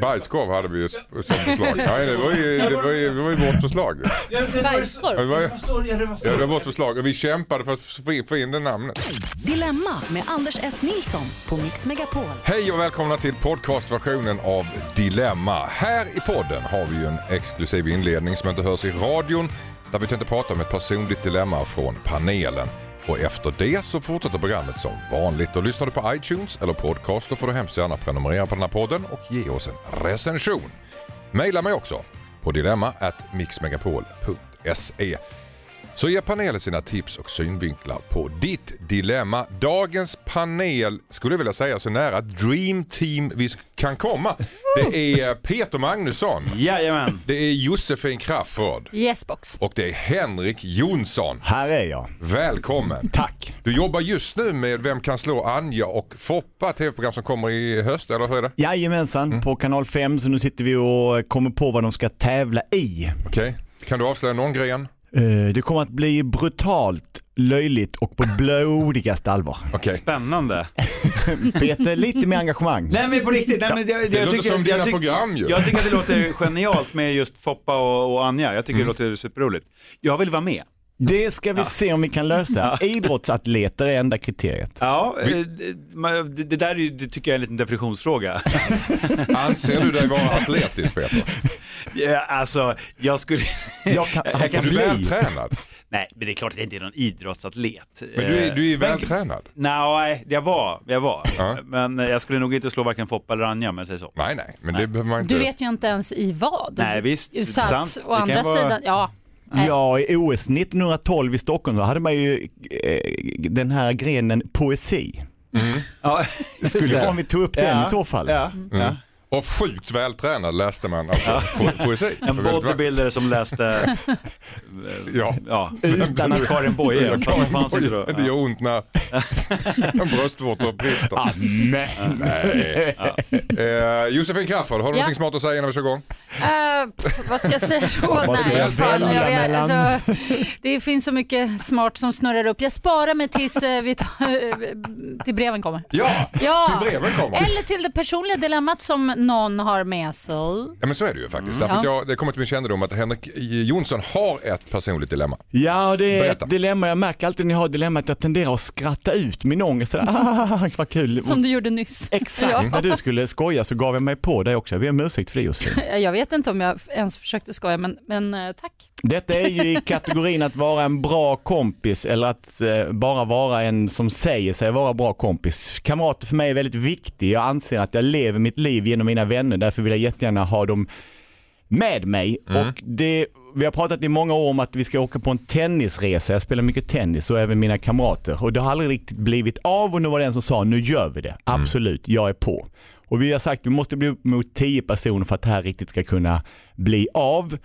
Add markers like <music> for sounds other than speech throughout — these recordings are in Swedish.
Bajskorv hade vi ju som förslag. Nej, det var ju, det var ju, det var ju vårt förslag. Bajskorv? Det var, ju- ja, det var vårt förslag och vi kämpade för att få få in det namnet. Dilemma med Anders S. Nilsson på Mix Megapol. Hej och välkomna till podcastversionen av Dilemma. Här i podden har vi ju en exklusiv inledning som inte hörs i radion där vi tänkte prata om ett personligt dilemma från panelen. Och efter det så fortsätter programmet som vanligt. Och lyssnar du på iTunes eller podcast då får du hemskt gärna prenumerera på den här podden och ge oss en recension. Maila mig också på dilemma at mixmegapol.se så ger panelen sina tips och synvinklar på ditt dilemma. Dagens panel skulle jag vilja säga så nära Dream Team vi kan komma. Det är Peter Magnusson, Jajamän. det är Josefin Crafoord Yesbox. och det är Henrik Jonsson. Här är jag. Välkommen! Tack. Du jobbar just nu med Vem kan slå Anja och Foppa, tv-program som kommer i höst, eller hur är det? Jajamensan, på kanal 5 så nu sitter vi och kommer på vad de ska tävla i. Okej, kan du avslöja någon gren? Eh, Det kommer att bli brutalt, löjligt och på blodigaste allvar. <laughs> Okej. Spännande. <laughs> Peter, lite mer engagemang. Nej men på riktigt, nej, men jag, Det jag låter tycker, som dina jag, tyck- program ju. jag tycker att det <laughs> låter genialt med just Foppa och, och Anja. Jag tycker det låter superroligt. Jag vill vara med. Det ska vi se om vi kan lösa. Idrottsatleter är enda kriteriet. Ja, eh, det, det där är ju, det tycker jag är en liten definitionsfråga. <laughs> Anser du dig vara atletisk Peter? ja, alltså, jag skulle... Jag kan, Jag kan Är du bli. vältränad? Nej, men det är klart att jag inte är någon idrottsatlet. Men du är, Eh, du är vältränad? Nej, jag var, jag var. Ja. Men jag skulle nog inte slå varken Foppa eller Anja om jag säger så. Nej, nej, men det behöver man inte. Du vet ju inte ens i vad. Nej, visst. Så att, Sant. å andra vara- sidan, ja. Nej. Ja, i OS 1912 i Stockholm då hade man ju eh, den här grenen poesi. Ja, Skulle vara om vi tog upp den i så fall. Ja, ja. Och sjukt vältränad läste man alltså po- poesi. <laughs> En bodybuilder som läste, <laughs> Ja. ja, Utan att- Karin Boye. <laughs> Det fanns inte då. Det gör ont när en bröstvårta brister. Amen. Nej. Eh, Josefin Crafoord, har du Ja. någonting smart att säga innan vi kör igång? Eh, pff, vad ska jag säga då? Nej, jag fan, jag alltså, det finns så mycket smart som snurrar upp. Jag sparar mig tills eh, vi tar, till breven kommer. Ja, Ja. till breven kommer. Eller till det personliga dilemmat som någon har med sig. Ja men så är det ju faktiskt. Därför att Ja. jag, det kommer till min kännedom att Henrik Jonsson har ett personligt dilemma. Ja, det är Berätta. ett dilemma. Jag märker alltid när jag har dilemma att jag tenderar att skratta ut min ångest. Sådär, Ah, <laughs> vad kul. Som du gjorde nyss. Exakt, Ja. när du skulle skoja så gav jag mig på dig också. Vi har om ursäkt för det Josefin. Jag vet inte om jag ens försökte skoja, men, men eh, tack. Detta är ju i <laughs> kategorin att vara en bra kompis eller att eh, bara vara en som säger sig vara bra kompis. Kamrater för mig är väldigt viktigt. Jag anser att jag lever mitt liv genom mina vänner. Därför vill jag jättegärna ha dem med mig. Och det, vi har pratat i många år om att vi ska åka på en tennisresa. Jag spelar mycket tennis och även mina kamrater. Och det har aldrig riktigt blivit av och nu var det en som sa nu gör vi det. Absolut, jag är på. Och vi har sagt att vi måste bli upp mot 10 personer för att det här riktigt ska kunna bli av.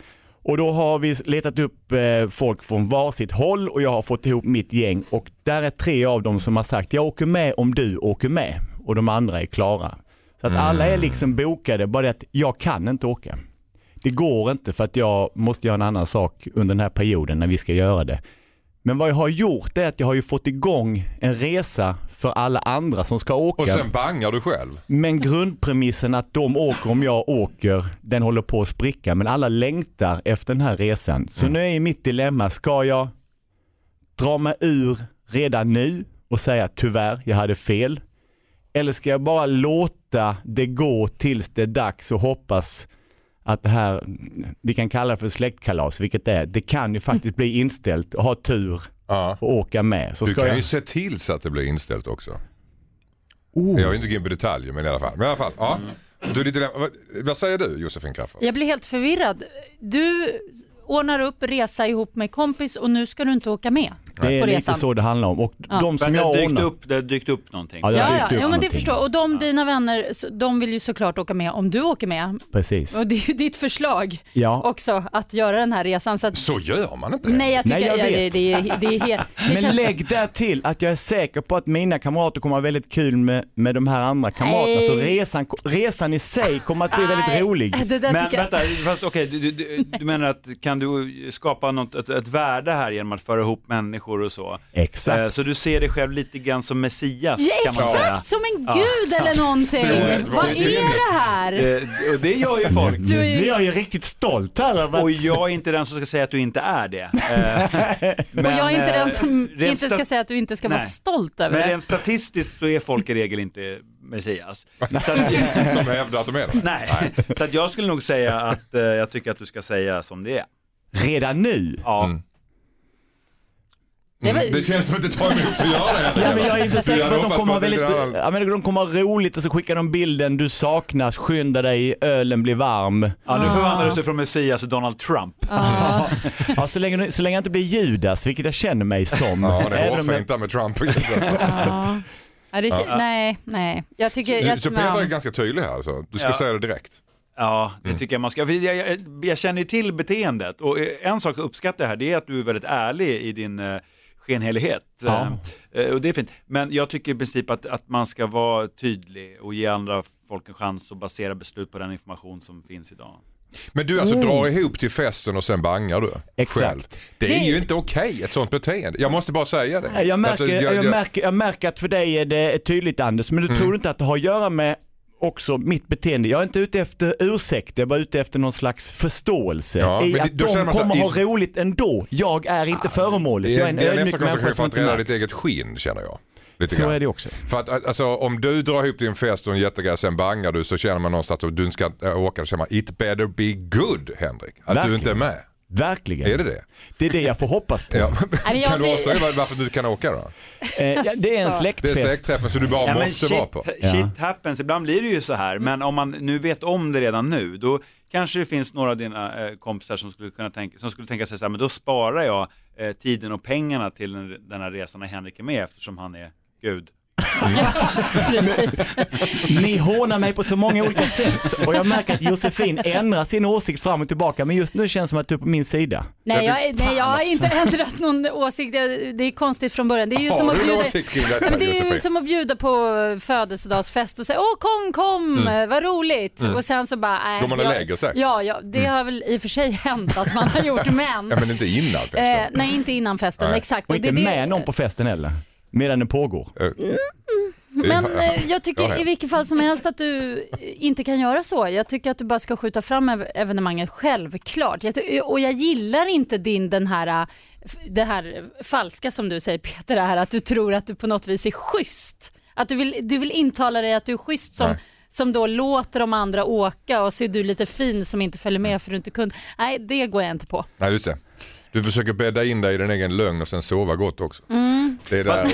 Och då har vi letat upp eh, folk från varsitt håll och jag har fått ihop mitt gäng och där är tre av dem som har sagt jag åker med om du åker med och de andra är klara. Så att alla är liksom bokade, bara det att jag kan inte åka. Det går inte för att jag måste göra en annan sak under den här perioden när vi ska göra det. Men vad jag har gjort är att jag har ju fått igång en resa för alla andra som ska åka. Och sen bangar du själv. Men grundpremissen att de åker om jag åker, den håller på att spricka. Men alla längtar efter den här resan. Så nu är mitt dilemma, ska jag dra mig ur redan nu och säga tyvärr, jag hade fel? Eller ska jag bara låta det gå tills det är dags och hoppas att det här, vi kan kalla det för släktkalas, vilket det är. Det kan ju faktiskt bli inställt och ha tur Ja. och åka med. Så Du ska kan jag... ju se till så att det blir inställt också. Oh. Jag vill inte gå in på detaljer men i alla fall. Men i alla fall ja. Du, dilemma- vad, vad säger du Josefin Crafoord? Jag blir helt förvirrad. Du ordnar upp resa ihop med kompis och nu ska du inte åka med Det är på lite så det handlar om. Och Ja. de som det jag har dykt ordnar... upp, det har dykt upp någonting. Ja, det Ja, ja, upp ja men det förstår. Och de dina vänner, så- de vill ju såklart åka med om du åker med. Precis. Och det är ju ditt förslag Ja. också att göra den här resan. Så att, Så gör man inte. nej, jag tycker Nej, jag ja, det, vet. det, är, det är helt... Det <laughs> Men känns, lägg där till att jag är säker på att mina kamrater kommer att ha väldigt kul med, med de här andra kamraterna. Så Nej. resan, resan i sig kommer att bli Nej, väldigt rolig. Det där Men jag... vänta, fast okej, du, du, du, du menar att kan du skapa något, ett, ett värde här genom att föra ihop människor och så. Exakt. Eh, Så du ser dig själv lite grann som Messias Ja, kan man säga. exakt, som en Ja. gud eller någonting. Vad är det här? Eh, Och det gör ju folk. Du är jag ju riktigt stolt här att- Och jag är inte den som ska säga att du inte är det. Eh, <laughs> Och jag är inte eh, den som rent inte ska säga att du inte ska vara Nej. stolt över Men det. rent statistiskt så är folk i regel inte Messias. <laughs> Så att, <laughs> Som hävdar att de är det. nej, <laughs> så att jag skulle nog säga att eh, jag tycker att du ska säga som det är. Redan nu? Ja. Mm. Det var- Det känns som att det tar emot att göra det. Ja, men jag är så säker på att de kommer väldigt, att annan- ja, men de kommer ha roligt och så skickar de bilden, du saknas, skynda dig, ölen blir varm. Ja, nu förvandlades du från Messias till Donald Trump. Ja, så, länge, så länge jag inte blir Judas, vilket jag känner mig som. Ja, det är där med Trump och Ja. Ja, det, Nej, nej. Jag tycker... Jag, Så Peter är ja. ganska tydlig här alltså. Du ska Ja. säga det direkt. Ja, Mm. det tycker jag man ska. Jag, jag, jag känner ju till beteendet och eh, en sak jag uppskattar här det är att du är väldigt ärlig i din eh, skenhelighet. Ja. Eh, och det är fint. Men jag tycker i princip att, att man ska vara tydlig och ge andra folk en chans att basera beslut på den information som finns idag. Men du alltså drar ihop till festen och sen bangar du Exakt. själv. Det är Det- ju inte okej ett sånt beteende. Jag måste bara säga det. Jag märker, Alltså, jag, märker, jag märker att för dig är det tydligt Anders, men du Mm. tror inte att det har att göra med också mitt beteende. Jag är inte ute efter ursäkt, jag är bara ute efter någon slags förståelse. Ja, I att de så här, kommer ha i- roligt ändå. Jag är inte föremålet, det jag är är, en det är en ödmjuk människa efterkonstruktion för som att inte rädda märks. ditt eget skinn känner jag. Lite Så grann. är det också. För att alltså, om du drar ihop din fest och en jättegrej sen bangar du så känner man någonstans att du ska äh, åka och känner man it better be good Henrik. Att du Verkligen. inte är med. Verkligen. Är det det? Det är det jag får hoppas på. Ja. men kan du avslöja var- varför du kan åka då? Eh, ja, det är en Så. Det är släktfest. släktträffen så du bara Ja, men måste shit, vara på. shit happens, ibland blir det ju så här. Men om man nu vet om det redan nu, då kanske det finns några av dina eh, kompisar som skulle kunna tänka, som skulle tänka sig så här, men då sparar jag eh, tiden och pengarna till den, den här resan när Henrik är med eftersom han är Gud. Precis. <laughs> Ni hånar mig på så många olika sätt och jag märker att Josefin ändrar sin åsikt fram och tillbaka men just nu känns det som att du är på min sida. Nej, jag, nej, jag har inte ändrat någon åsikt. Det är konstigt från början. Det är ju som att bjuda... åsikt detta men det är ju som att bjuda på födelsedagsfest och säga åh kom kom, vad roligt. Och sen så bara, nej. Går man och lägger sig? Ja, ja, det har väl i och för sig hänt att man har gjort men. Ja men inte innan festen. eh, nej, inte innan festen, Nej. exakt. Och det- inte det- med någon på festen heller. Medan den pågår. Men Ja, eh, jag tycker ja, ja. i vilket fall som helst att du eh, inte kan göra så. Jag tycker att du bara ska skjuta fram ev- evenemanget självklart. Jag ty- och jag gillar inte din den här eh, det här falska som du säger Peter, det här att du tror att du på något vis är schysst. Att du vill, du vill intala dig att du är schysst som, Nej. som då låter de andra åka och så är du lite fin som inte följer med för du inte kunde. Nej, det går jag inte på. Nej just det. Du försöker bädda in dig i din egen lögn och sen sova gott också. Mm. Det är där.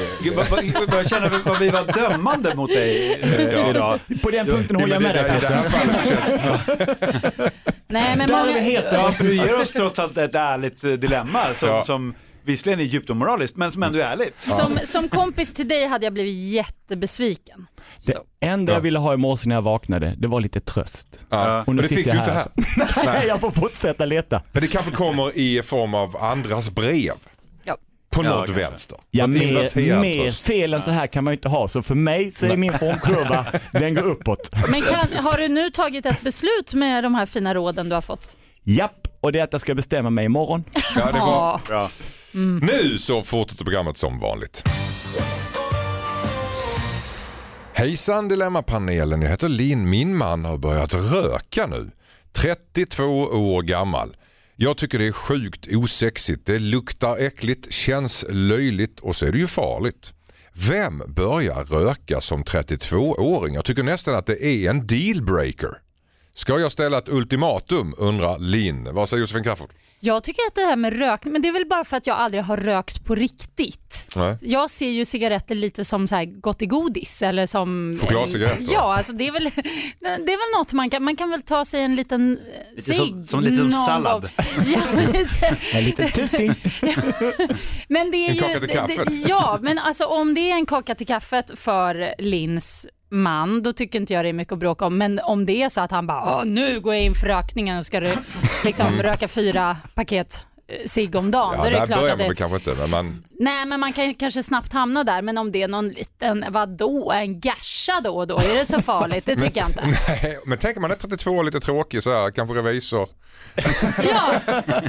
Jag känner vad vi var dömande mot dig eh, idag. På den punkten håller jag med dig I det här fallet känns <laughs> Nej, men många, Ja, för du ger oss trots allt ett ärligt eh, dilemma som, Ja. som visserligen är djupt omoraliskt men som ändå är ärligt. som, som kompis till dig hade jag blivit jättebesviken. Så. Det enda Ja. jag ville ha i morse när jag vaknade, det var lite tröst. Ja. Och Men nu det fick sitter du jag inte här. här. <laughs> Nej. jag får fortsätta leta. Men det kanske kommer i form av andras brev. Ja. På Ja, något vänster. Ja, mer, mer fel än så här kan man ju inte ha. Så för mig så är min formkurva, <laughs> den går uppåt. Men kan, har du nu tagit ett beslut med de här fina råden du har fått? Japp, och det är att jag ska bestämma mig imorgon. Ja, det var... Ja. Bra. Nu så fortsätter programmet som vanligt. Hejsan Dilemmapanelen, jag heter Linn. Min man har börjat röka nu. 32 år gammal. Jag tycker det är sjukt osexigt. Det luktar äckligt, känns löjligt och så är det ju farligt. Vem börjar röka som 32-åring? Jag tycker nästan att det är en dealbreaker. Ska jag ställa ett ultimatum undrar Linn. Vad säger Josefin Crafoord? Jag tycker att det här med rökning, men det är väl bara för att jag aldrig har rökt på riktigt. Nej. Jag ser ju cigaretter lite som så här gott i godis eller som... Chokladcigaretter? Ja, alltså det är väl, det är väl något man kan, man kan väl ta sig en liten eh, Lite som- cigg som- lite som sallad. gång. Ja, lite, En liten <laughs> <laughs> tuting. Men det är En ju, kaka till kaffet. det- Ja, men alltså om det är en kaka till kaffet för Lins man, då tycker inte jag det är mycket att bråka om. Men om det är så att han bara, "Åh, nu går jag in för rökningen och ska du <laughs> liksom röka fyra paket cigg om dagen. Ja, då är det där klart börjar att man det, kanske inte men man... Nej, men man kan kanske snabbt hamna där. Men om det är någon liten, vadå, en gasha då och då, är det så farligt? Det <laughs> tycker jag inte. <laughs> Nej, men tänker man är 32 och lite tråkig så här, kanske revisor <laughs> Ja,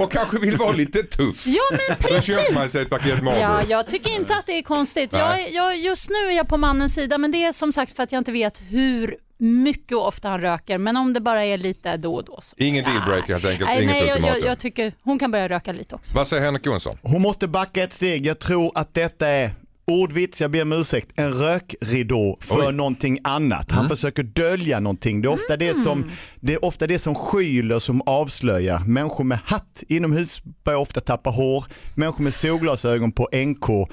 och kanske vill vara lite tuff. ja men Då precis. köper man sig ett paket Marlboro. Ja, jag tycker inte att det är konstigt. Jag, jag, just nu är jag på mannens sida, men det är som sagt för att jag inte vet hur mycket ofta han röker. Men om det bara är lite då och då. Så. Ingen dealbreaker helt enkelt, Nej, inget nej jag, jag, tycker hon kan börja röka lite också. Vad säger Henrik Jonsson? Hon måste backa ett steg. Jag tror att detta är Ordvits, jag ber om ursäkt, en rökridå för Oj. någonting annat. Han försöker dölja någonting. Det är, ofta det, som, det är ofta det som skyler som avslöjar. Människor med hatt inomhus börjar ofta tappa hår. Människor med solglasögon på NK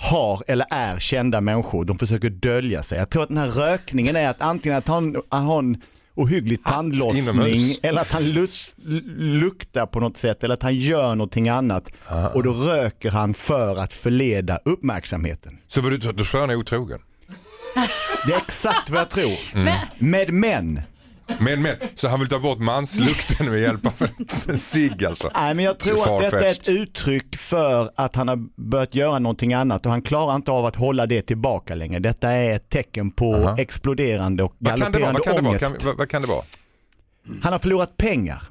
har eller är kända människor. De försöker dölja sig. Jag tror att den här rökningen är att antingen att han, han har en ohygglig tandlossning eller att han lus, l- luktar på något sätt eller att han gör någonting annat. Och då röker han för att förleda uppmärksamheten. Så var du, du tror han är otrogen? Det är exakt vad jag tror. Mm. Med män. Men, men, så han vill ta bort manslukten med hjälp av en cigg alltså? Nej, men jag tror att detta är ett uttryck för att han har börjat göra någonting annat och han klarar inte av att hålla det tillbaka längre. Detta är ett tecken på exploderande och Vad kan det vara? galopperande Vad kan det vara? ångest. Kan, vad, vad kan det vara? Han har förlorat pengar.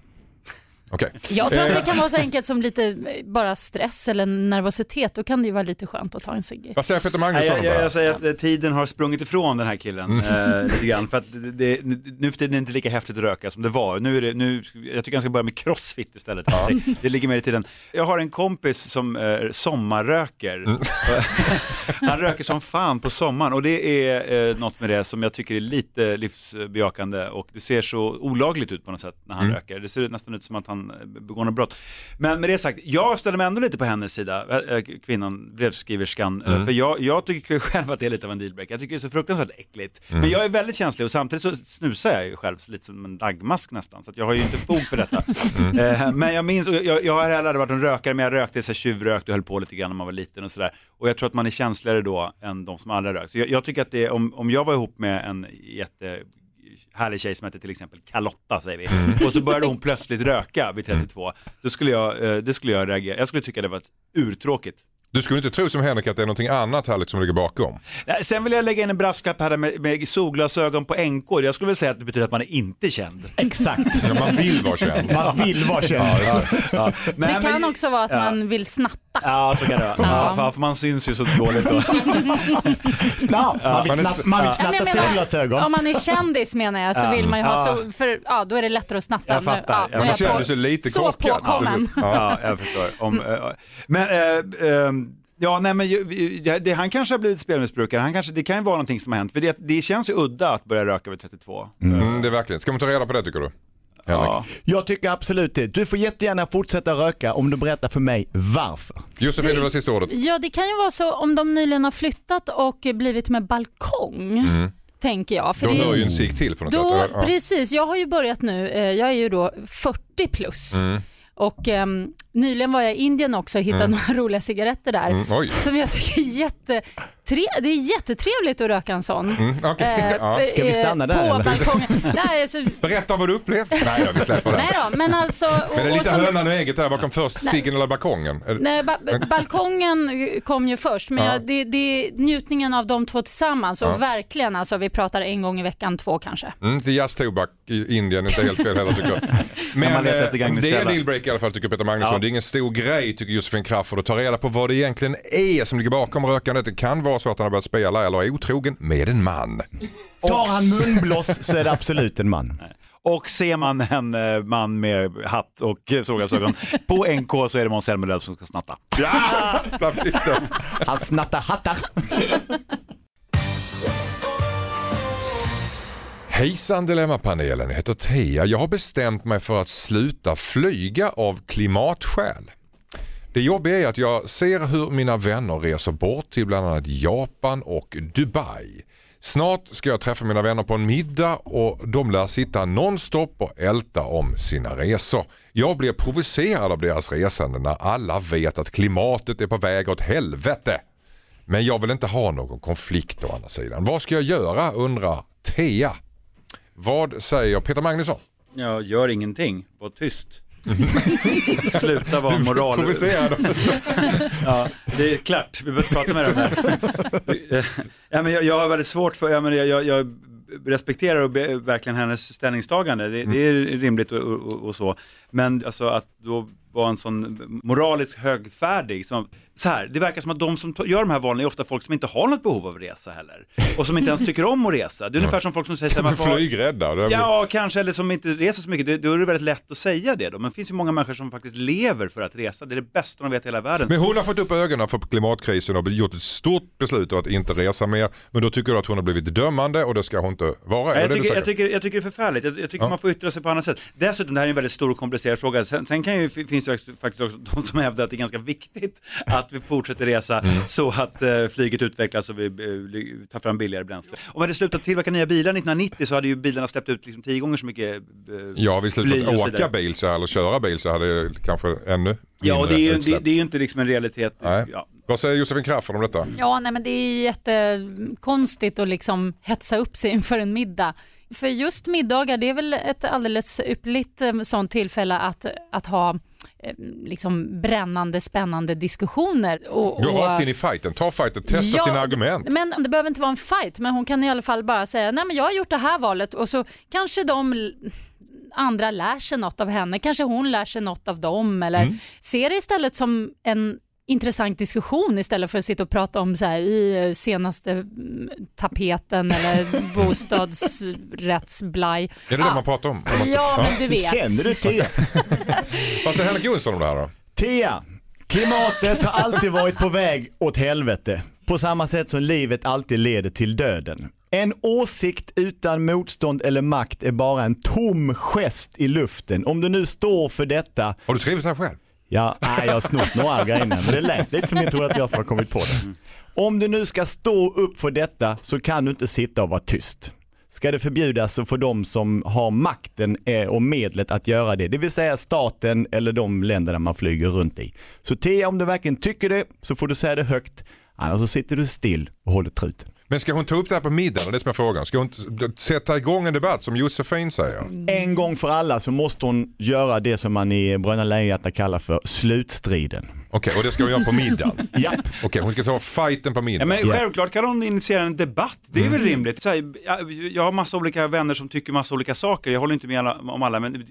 Okej. Jag tror att Eh. det kan vara så enkelt som lite eh, bara stress eller nervositet. Då kan det ju vara lite skönt att ta en cigg. Vad säger Peter Nej, Magnusson? jag, jag, jag säger att eh, tiden har sprungit ifrån den här killen eh, lite grann. För att det, det, nu för tiden är det inte lika häftigt att röka som det var. Nu är det, nu, jag tycker han ska börja med crossfit istället. Det, det ligger mer i tiden. Jag har en kompis som eh, sommarröker. <laughs> han röker som fan på sommaren och det är eh, något med det som jag tycker är lite livsbejakande och det ser så olagligt ut på något sätt när han röker. Det ser nästan ut som att han eh, begår något brott. Men med det sagt, jag ställer mig ändå lite på hennes sida, äh, kvinnan, brevskriverskan. Mm. äh, För jag, jag tycker själv att det är lite av en dealbreaker. Jag tycker det är så fruktansvärt äckligt. Men jag är väldigt känslig och samtidigt så snusar jag ju själv lite som en dagmask nästan. Så jag har ju inte fog för detta. <laughs> Eh, Men jag minns, jag, jag har heller aldrig varit en rökare, men jag rökte så här tjuvrökt och höll på lite grann när man var liten och sådär. Och jag tror att man är känsligare då än de som aldrig rökt. Så jag, jag tycker att det, om, om jag var ihop med en jätte härlig tjej som hette till exempel Carlotta säger vi. <laughs> Och så började hon plötsligt röka vid 32. Då skulle jag, eh, det skulle jag reagera. Jag skulle tycka det var ett urtråkigt. Du skulle inte tro som Henrik att det är någonting annat härligt som ligger bakom? Nej, Sen vill jag lägga in en brasklapp här med, med solglasögon på NK. Jag skulle väl säga att det betyder att man är inte känd. Exakt. Ja, man vill vara känd. Man vill vara känd. Ja. Nej, Det kan men- också vara att ja. man vill snatta. Ja, så kan det vara. Ja. för- för man syns ju så dåligt då. Ja, man vill snatta, man vill Ja, snatta solglasögon. Om man är kändis menar jag så vill man ju ha Ja. så, för ja, då är det lättare att snatta. Jag fattar. Ja, Man känner sig lite Så korkad. påkommen. Ja. Ja, jag förstår. Om, eh, men eh, eh, Ja, nej men ju- det, det, han kanske har blivit spelmissbrukare, han kanske, det kan ju vara någonting som har hänt. För det, det känns ju udda att börja röka vid 32. Mm, det är verkligen. Ska man ta reda på det tycker du? Henrik? Ja. Jag tycker absolut det. Du får jättegärna fortsätta röka om du berättar för mig varför. Josefin, du vill ha sista ordet. Ja, det kan ju vara så om de nyligen har flyttat och blivit med balkong, tänker jag. För Mm. Då det, hör ju en cigg till på något då, sätt. Ja. Precis, jag har ju börjat nu, eh, jag är ju då 40 plus. Mm. Och ehm, nyligen var jag i Indien också och hittade några roliga cigaretter där. Mm. Som jag tycker är jätte, tre, det är jättetrevligt att röka en sån. Mm, okej. Eh, <laughs> ja. Ska vi stanna där, På eller? balkongen. <laughs> Nej, alltså, Berätta vad du upplevt. <laughs> Nej då, vi släpper det. nej då, men alltså. Och, Men det är lite som- hönan och ägget där. Vad kom först? Ciggen eller balkongen? Nej, ba balkongen kom ju först, men Ja. jag, det, det är njutningen av de två tillsammans och verkligen, alltså, vi pratar en gång i veckan, två kanske. Mm, det är jazztobak i Indien, inte helt fel heller tycker jag. Men eh, det är dealbreaker i alla fall tycker Peter Magnusson. Ja. Det är ingen stor grej tycker Josefin Crafoord att ta reda på vad det egentligen är som ligger bakom rökandet. Det kan vara så att han har börjat spela eller är otrogen med en man. Tar han munblås så är det absolut en man. Och ser man en eh, man med hatt och solglasögon på NK så är det Måns Zelmerlöw som ska snatta. Ja, där fick den. Han snattar hattar. Hejsan Dilemmapanelen, jag heter Tia. Jag har bestämt mig för att sluta flyga av klimatskäl. Det jobbiga är att jag ser hur mina vänner reser bort till bland annat Japan och Dubai. Snart ska jag träffa mina vänner på en middag och de lär sitta nonstop och älta om sina resor. Jag blir provocerad av deras resande när alla vet att klimatet är på väg åt helvete. Men jag vill inte ha någon konflikt å andra sidan. Vad ska jag göra undrar Thea. Vad säger Peter Magnusson? Jag gör ingenting, var tyst. <laughs> Sluta vara moral... Provocerad. <laughs> Ja, det är klart, vi behöver inte prata med där. <laughs> ja, men jag, jag har väldigt svårt för, jag, men jag, jag, jag respekterar och be, verkligen hennes ställningstagande, det, det är rimligt och, och, och så. Men alltså att då vara en sån moraliskt högfärdig, som, så här, det verkar som att de som gör de här valen är ofta folk som inte har något behov av att resa heller. Och som inte ens tycker om att resa. Det är ungefär som folk som säger så här, "Varför har- Flygrädda. Ja, kanske, eller som inte reser så mycket. Det- Då är det väldigt lätt att säga det då. Men det finns ju många människor som faktiskt lever för att resa. Det är det bästa de vet i hela världen. Men hon har fått upp ögonen för klimatkrisen och gjort ett stort beslut att inte resa mer. Men då tycker du att hon har blivit dömande och det ska hon inte vara? Är jag, tycker, jag, tycker, jag tycker det är förfärligt. Jag, jag tycker Ja. man får yttra sig på annat sätt. Dessutom, det här är en väldigt stor och komplicerad fråga. Sen, sen kan ju, finns ju faktiskt också de som hävdar att det är ganska viktigt att vi fortsätter resa Mm. så att eh, flyget utvecklas och vi eh, tar fram billigare bränsle. Och vad det slutat tillverka nya bilar 1990 så hade ju bilarna släppt ut liksom tio gånger så mycket eh, Ja, vi slutat åka bil så här, eller köra bil så hade det kanske ännu Ja, och det är, ju, det, det är ju inte liksom en realitet. Ja. Vad säger Josefin Crafoord om detta? Ja, nej, men det är jättekonstigt att liksom hetsa upp sig inför en middag. För just middagar, det är väl ett alldeles ypperligt eh, sånt tillfälle att, att ha liksom brännande, spännande diskussioner. Och, Gå och- rakt in i fighten, ta fighten, testa Ja, sina argument. Men det behöver inte vara en fight, men hon kan i alla fall bara säga nej men jag har gjort det här valet och så kanske de andra lär sig något av henne, kanske hon lär sig något av dem eller Mm. ser det istället som en intressant diskussion istället för att sitta och prata om så här i eh, senaste mm, tapeten eller <laughs> bostadsrättsblaj. Är det det Ja. man pratar om? Ja, men du vet. Känner du Tia? <laughs> Vad säger Henrik Jonsson om det här då? Tia, klimatet har alltid varit på väg åt helvete. På samma sätt som livet alltid leder till döden. En åsikt utan motstånd eller makt är bara en tom gest i luften. Om du nu står för detta, Har du skrivit det här själv? Ja, nej, jag har snott några grejer innan, men det lät lite som ni trodde att jag som har kommit på det. Om du nu ska stå upp för detta så kan du inte sitta och vara tyst. Ska det förbjudas så får de som har makten eh, och medlet att göra det, det vill säga staten eller de länderna man flyger runt i. Så Tia, om du verkligen tycker det så får du säga det högt, annars så sitter du still och håller truten. Men ska hon ta upp det här på middagen? Det är som är frågan. Ska hon sätta igång en debatt som Josefin säger? En gång för alla så måste hon göra det som man i Bröderna Lejonhjärta kallar för slutstriden. Okej, och det ska hon göra på middagen? <laughs> Japp. Okej, hon ska ta fighten på Ja, middagen. men Ja. självklart kan hon initiera en debatt, det är väl rimligt. Så här, jag, jag har massa olika vänner som tycker massa olika saker, jag håller inte med alla, om alla, men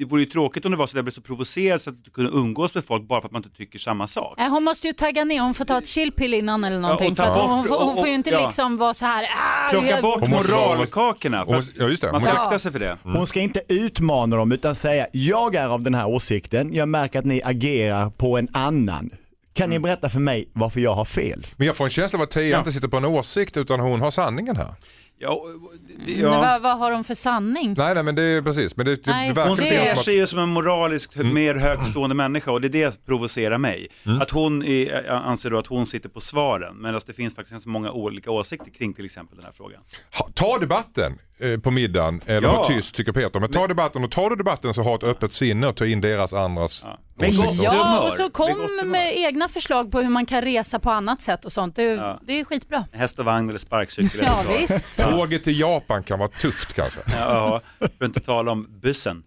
det vore ju tråkigt om det var så att jag blev så provocerad så att du kunde umgås med folk bara för att man inte tycker samma sak. Nej, Hon måste ju tagga ner, hon får ta ett chillpill innan eller någonting. ta för att hon, bort- hon, får, hon och- får ju inte ja. liksom vara så här... Ah, Plocka bort Hon måste vara- moralkakorna. Hon måste- ja, just det. man ska akta sig för det. Hon ska inte utmana dem utan säga jag är av den här åsikten, jag märker att ni agerar på en annan. Kan ni berätta för mig varför jag har fel? Men jag får en känsla av att Tia Ja. inte sitter på en åsikt utan hon har sanningen här. Ja, det- Men ja. vad, vad har de för sanning? Nej, nej men det är precis. Men det, Nej, det Hon ser sig ju som en moraliskt mer högstående människa och det är det som provocerar mig. Att hon är, anser då att hon sitter på svaren medan det finns faktiskt så många olika åsikter kring till exempel den här frågan. Ha- Ta debatten på middagen, eller Ja. var tyst tycker Peter. Men ta debatten och tar du debatten så ha ett öppet sinne och ta in deras andras Ja. Ja, och så kom med egna förslag på hur man kan resa på annat sätt och sånt. Det, Ja. det är skitbra. Häst och vagn eller sparkcykel Ja, eller så. visst. Tåget till Japan kan vara tufft kanske. Ja, för att inte tala om bussen.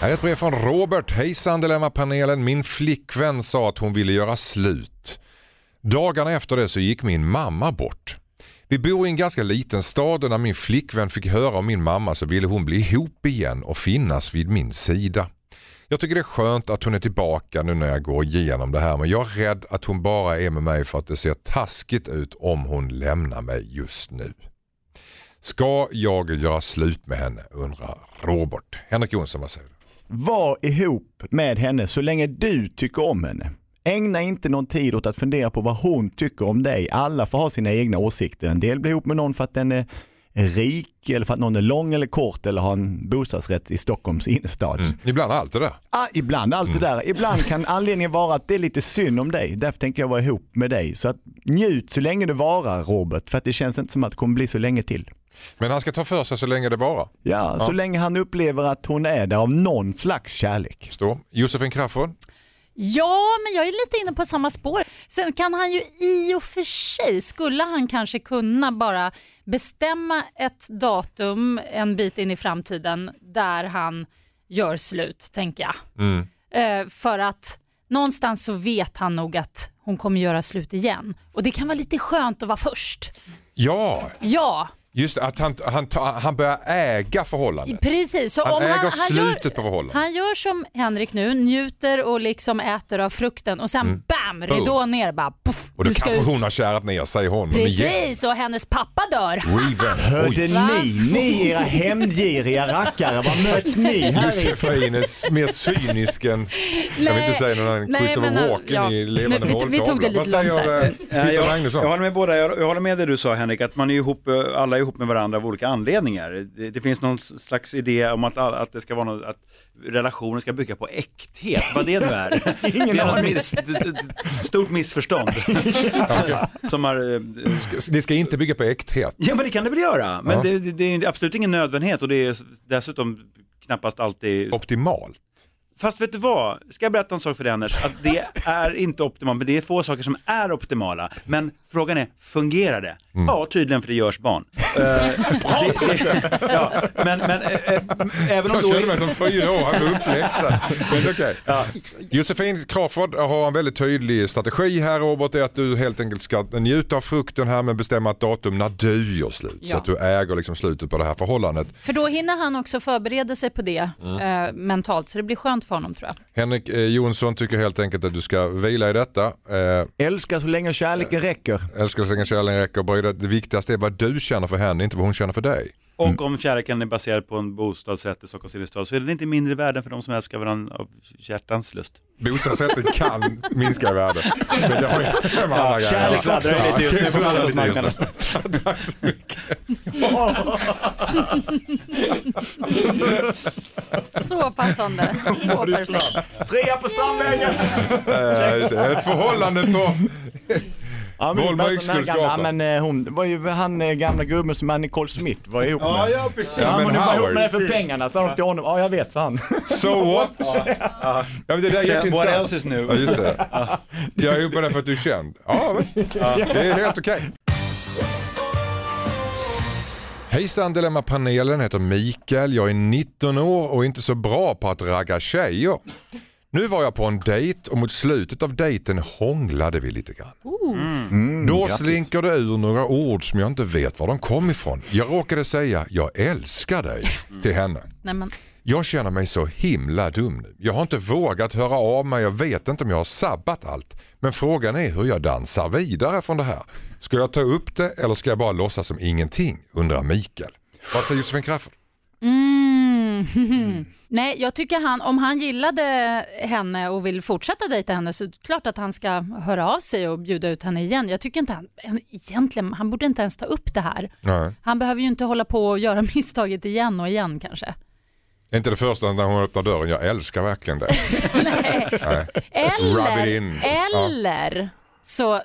Här är ett brev från Robert. Hejsan Dilemmapanelen. Min flickvän sa att hon ville göra slut. Dagarna efter det så gick min mamma bort. Vi bor i en ganska liten stad och när min flickvän fick höra om min mamma så ville hon bli ihop igen och finnas vid min sida. Jag tycker det är skönt att hon är tillbaka nu när jag går igenom det här men jag är rädd att hon bara är med mig för att det ser taskigt ut om hon lämnar mig just nu. Ska jag göra slut med henne undrar Robert. Henrik Jonsson, vad säger du? Var ihop med henne så länge du tycker om henne. Ägna inte någon tid åt att fundera på vad hon tycker om dig. Alla får ha sina egna åsikter. En del blir ihop med någon för att den är rik eller för att någon är lång eller kort eller har en bostadsrätt i Stockholms innerstad. Ibland allt det där. Ah, ibland allt det där. Ibland kan anledningen vara att det är lite synd om dig. Därför tänker jag vara ihop med dig. Så att njut så länge det varar Robert. För att det känns inte som att det kommer bli så länge till. Men han ska ta för sig så länge det varar. Ja, så länge han upplever att hon är där av någon slags kärlek. Josefin Crafoord. Ja, men jag är lite inne på samma spår. Sen kan han ju i och för sig, skulle han kanske kunna bara bestämma ett datum en bit in i framtiden där han gör slut, tänker jag. Mm. Eh, för att någonstans så vet han nog att hon kommer göra slut igen. Och det kan vara lite skönt att vara först. Ja, Ja, just det, att han, han, han börjar äga förhållandet. precis. Så Han om äger han, han, slutet gör, på förhållandet. han gör som Henrik nu, njuter och liksom äter av frukten och sen bam, ridå ner bara. Puff, Och då kanske ut. hon har kärat ner sig honom igen. Precis, och hennes pappa dör. <laughs> Hörde ni, ni era hämndgiriga rackare, vad möts ni <laughs> här Josefin är mer cynisk än, jag vill inte säga någon annan, Christopher men, Walken ja. i Levande Nu, vi- vi tog det lite Vad långt säger där. eh, jag, Magnusson? jag håller med båda, jag, jag håller med det du sa Henrik, att man är ihop, eh, alla ihop med varandra av olika anledningar. Det, det finns någon slags idé om att, att det ska vara något, att relationer ska bygga på äkthet, vad det nu är. <laughs> Ingen det är miss, stort missförstånd. <laughs> Som har, eh, Det ska inte bygga på äkthet. ja men det kan det väl göra, men Ja. det, det, det är absolut ingen nödvändighet och det är dessutom knappast alltid Optimalt. Fast vet du vad, ska jag berätta en sak för dig Anders? Att det är inte optimalt, men det är få saker som är optimala. Men frågan är, fungerar det? Mm. Ja, tydligen för det görs barn. Eh, <laughs> det, det, ja, men, men eh, eh, även om Jag känner mig som fyra år, han blev uppläxad. Men okej. Ja. Josefin Crawford har en väldigt tydlig strategi här Robert, är att du helt enkelt ska njuta av frukten här men bestämma ett datum när du gör slut. Så Ja. att du äger liksom slutet på det här förhållandet. För då hinner han också förbereda sig på det Mm. eh, mentalt, så det blir skönt för honom tror jag. Henrik eh, Jonsson tycker helt enkelt att du ska vila i detta. Eh, Älskar så länge kärleken räcker. älskar så länge kärleken räcker. Det viktigaste är vad du känner för henne, inte vad hon känner för dig. Och om kärleken är baserad på en bostadsrätt i Stockholms innerstad så är den inte mindre värd för de som älskar varandra av hjärtans lust. Bostadsrätten kan <laughs> minska i värde. Men det har ju med andra kärlek fladdrar lite just nu på bostadsmarknaden. <laughs> Tack så mycket. Så passande. <laughs> Så perfekt. Trea på Strandvägen! Eh, Det är ett förhållande på... Ja, men, Volvo det Yxkullsgatan. gamla, men eh, hon, det var ju han eh, gamla gubben som Nicole Smith var ihop med. ja precis. Ja, Ja, men du var ihop med det för pengarna, sa de till honom. Ja, jag vet, sa han. So what? <laughs> Ja, men det där är What jätteintressant. else is new? Ja, just det. Jag är ihop med dig för att du är känd. Ja, det är helt okej. Hejsan Dilemma-panelen, heter Mikael. Jag är 19 år och inte så bra på att ragga tjejer. Nu var jag på en dejt och mot slutet av dejten hånglade vi lite grann. Då grattis. slinker det ur några ord som jag inte vet var de kom ifrån. Jag råkade säga jag älskar dig till henne. Nej, men, Jag känner mig så himla dum nu. Jag har inte vågat höra av mig, jag vet inte om jag har sabbat allt. Men frågan är hur jag dansar vidare från det här. Ska jag ta upp det eller ska jag bara låtsas som ingenting? Undrar Mikael. Vad säger Josefin Crafoord? Mm. <laughs> Nej, jag tycker han, om han gillade henne och vill fortsätta dejta henne så är det klart att han ska höra av sig och bjuda ut henne igen. Jag tycker inte han, egentligen, han borde inte ens ta upp det här. Nej. Han behöver ju inte hålla på och göra <laughs> misstaget igen och igen kanske. Är Inte det första när hon öppnar dörren, jag älskar verkligen det. <laughs> Nej. Rub Eller, in. Ja. eller så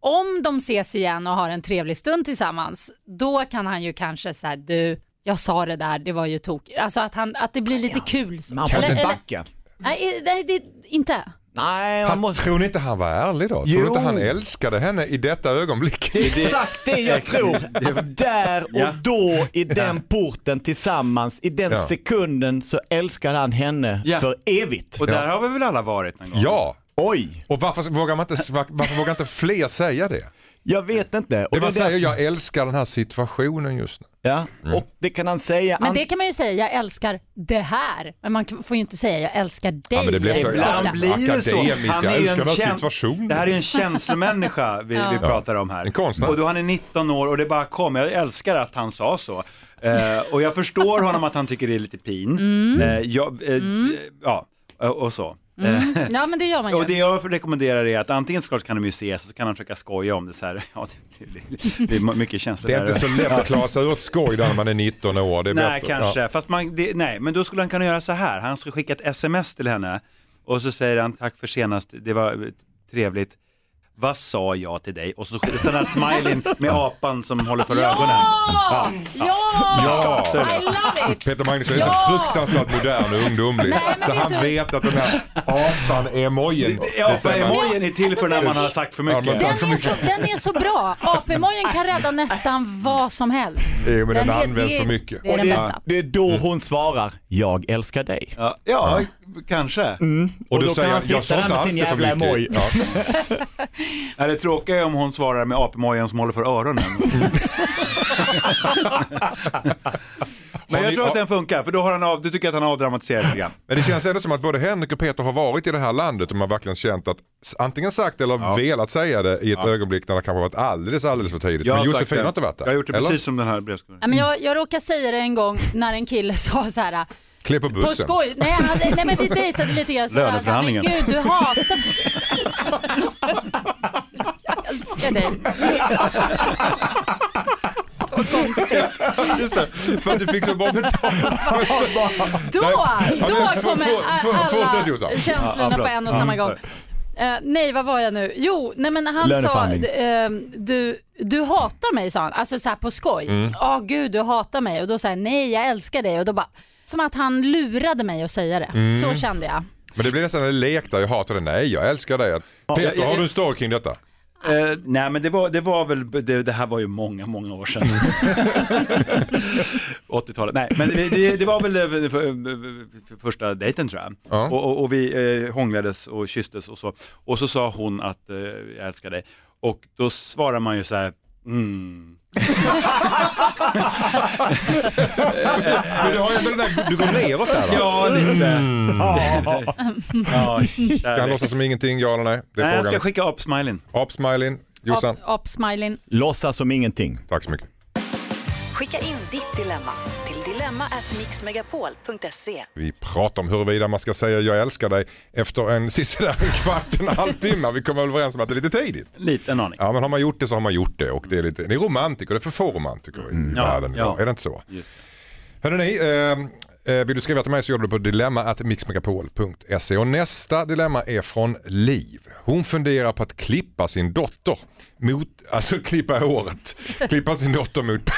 om de ses igen och har en trevlig stund tillsammans, då kan han ju kanske säga du, jag sa det där, det var ju tokigt. Alltså att, han, att det blir lite kul. Så. Man får Eller- inte eller- backa. Nej, nej, det, inte. Nej, man Han, måste... tror ni inte han var ärlig då? Tror ni Jo. inte han älskade henne i detta ögonblick? Exakt det jag tror. Där och då i den porten tillsammans, i den Ja. sekunden så älskade han henne Ja. för evigt. Och där har vi väl alla varit någon gång? Ja, Oj, och varför vågar, man inte, varför vågar inte fler säga det? Jag vet inte. Och Det man säger, jag älskar den här situationen just nu. Ja, och det kan han säga. Men det kan man ju säga, jag älskar det här. Men man får ju inte säga, jag älskar dig. Ja, men det blir så- Första. Ibland blir det så. Akademiskt, Han jag älskar en den här käns- situationen. Det här är ju en känslomänniska vi, vi pratar om här. En konstnär. Och då han är 19 år och det bara kom. Jag älskar att han sa så. Eh, och jag förstår honom att han tycker det är lite pin. Mm. Eh, jag, eh, Ja, och, och så. Eh, Ja men det gör man <laughs> och ju. det jag rekommenderar är att antingen såklart kan de ju ses och så kan de försöka skoja om det så här. <laughs> Ja, det, det, det är mycket känslor Det är inte så lätt att klara sig ett skoj där när man är 19 år. Det är Nej, bättre. kanske. Ja. Fast man, det, nej, men då skulle han kunna göra så här. Han skulle skicka ett sms till henne och så säger han tack för senast, det var eh, trevligt. Vad sa jag till dig? Och så den här smileyn med apan som håller för ögonen. Ja! Ja! Ja. I love it! Peter Magnusson är så fruktansvärt modern och ungdomlig. Nej, så vet han du- vet att den här man- emojin är till Alltså, för när den man har är- sagt för mycket. har Den är, så, den är så bra. AP-mojen kan rädda nästan vad som helst. Jo, men den är- används är- för mycket. Det är den bästa. det är då hon svarar, jag älskar dig. Ja, ja kanske. Och Och då då säger kan han, jag sitta sa inte med alls sin det för jävla mycket. Ja. <laughs> Eller tråkiga är om hon svarar med apemojen som håller för öronen. <laughs> Men jag tror att den funkar, för då har han av, du tycker att han har avdramatiserat lite grann. Men det känns ändå som att både Henrik och Peter har varit i det här landet och man har verkligen känt att antingen sagt eller velat säga det i ett ögonblick när det kanske varit alldeles, alldeles för tidigt. Jag Men Josefin det. har inte varit där. Jag har gjort det eller? precis som den här brevskrivaren. Ja, men jag, jag råkade säga det en gång när en kille <laughs> sa så här. Klä på På bussen. skoj, nej, han, nej men vi dejtade lite grann. Här, men Löneförhandlingen. gud du hatar mig. Jag älskar dig. Så konstigt. Just det, för att du fick så bra betalt. Då, då kommer alla känslorna på en och samma gång. Eh, nej, vad var jag nu? Jo, nej men han sa, eh, du, du hatar mig sa han, alltså så här på skoj. Ja, Mm. gud du hatar mig och då sa jag nej jag älskar dig och då bara, som att han lurade mig att säga det. Mm. Så kände jag. Men det blir nästan en lek där jag hatar det. Nej, jag älskar dig. Peter, jag- jag- har du en story kring detta? Eh, nej men det var, det var väl, det, det här var ju många, många år sedan. <laughs> 80-talet. Nej men det, det, var väl för, för, för första dejten tror jag. Ja. Och, och, och vi eh, hånglades och kysstes och så. Och så sa hon att eh, jag älskar dig. Och då svarar man ju så här, mm. Men du har ju ändå den där, du går neråt där va? Ja, lite. ja, Kan han kärlek. låtsa som ingenting, ja eller nej? Det är Nej, jag ska frågan. skicka upp smileyn. Apsmileyn, Jossan. Up-smiling. Låtsas som ingenting. Tack så mycket. Skicka in ditt dilemma dilemma@mixmegapol.se. Vi pratar om huruvida man ska säga jag älskar dig efter en en kvart, en halvtimme. Vi kommer väl överens om att det är lite tidigt. Lite en aning. Ja men har man gjort det så har man gjort det och det är, lite, det är romantiker, det är för få romantiker i Ja, världen idag. ja. Är det inte så? Just Hörrni, eh, eh, vill du skriva till mig så gör du det på dilemma.mixmegapol.se och nästa dilemma är från Liv. Hon funderar på att klippa sin dotter mot, alltså klippa håret, klippa sin dotter mot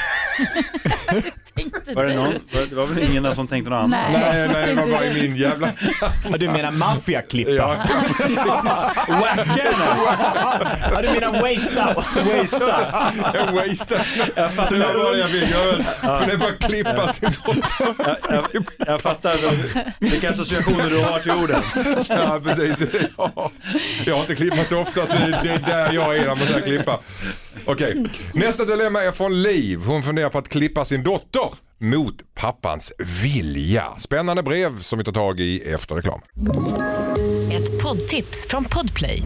Var det, någon, var, det var väl ingen som tänkte något annat? Nej. Nej, nej, det var bara du? i min jävla... Ja, du menar maffiaklippa? Ja, henne! Ja, du menar waste Wastea! jag wasted. Så det var det jag fick. Jag kunde bara klippa sin dotter. Jag, jag, jag fattar vilka associationer du har till orden. Ja, precis. Ja. Jag har inte klippat så ofta så det är där jag är när man ska klippa. Okej, nästa dilemma är från Liv. Hon funderar på att klippa sin dotter mot pappans vilja. Spännande brev som vi tar tag i efter reklam. Ett poddtips från Podplay.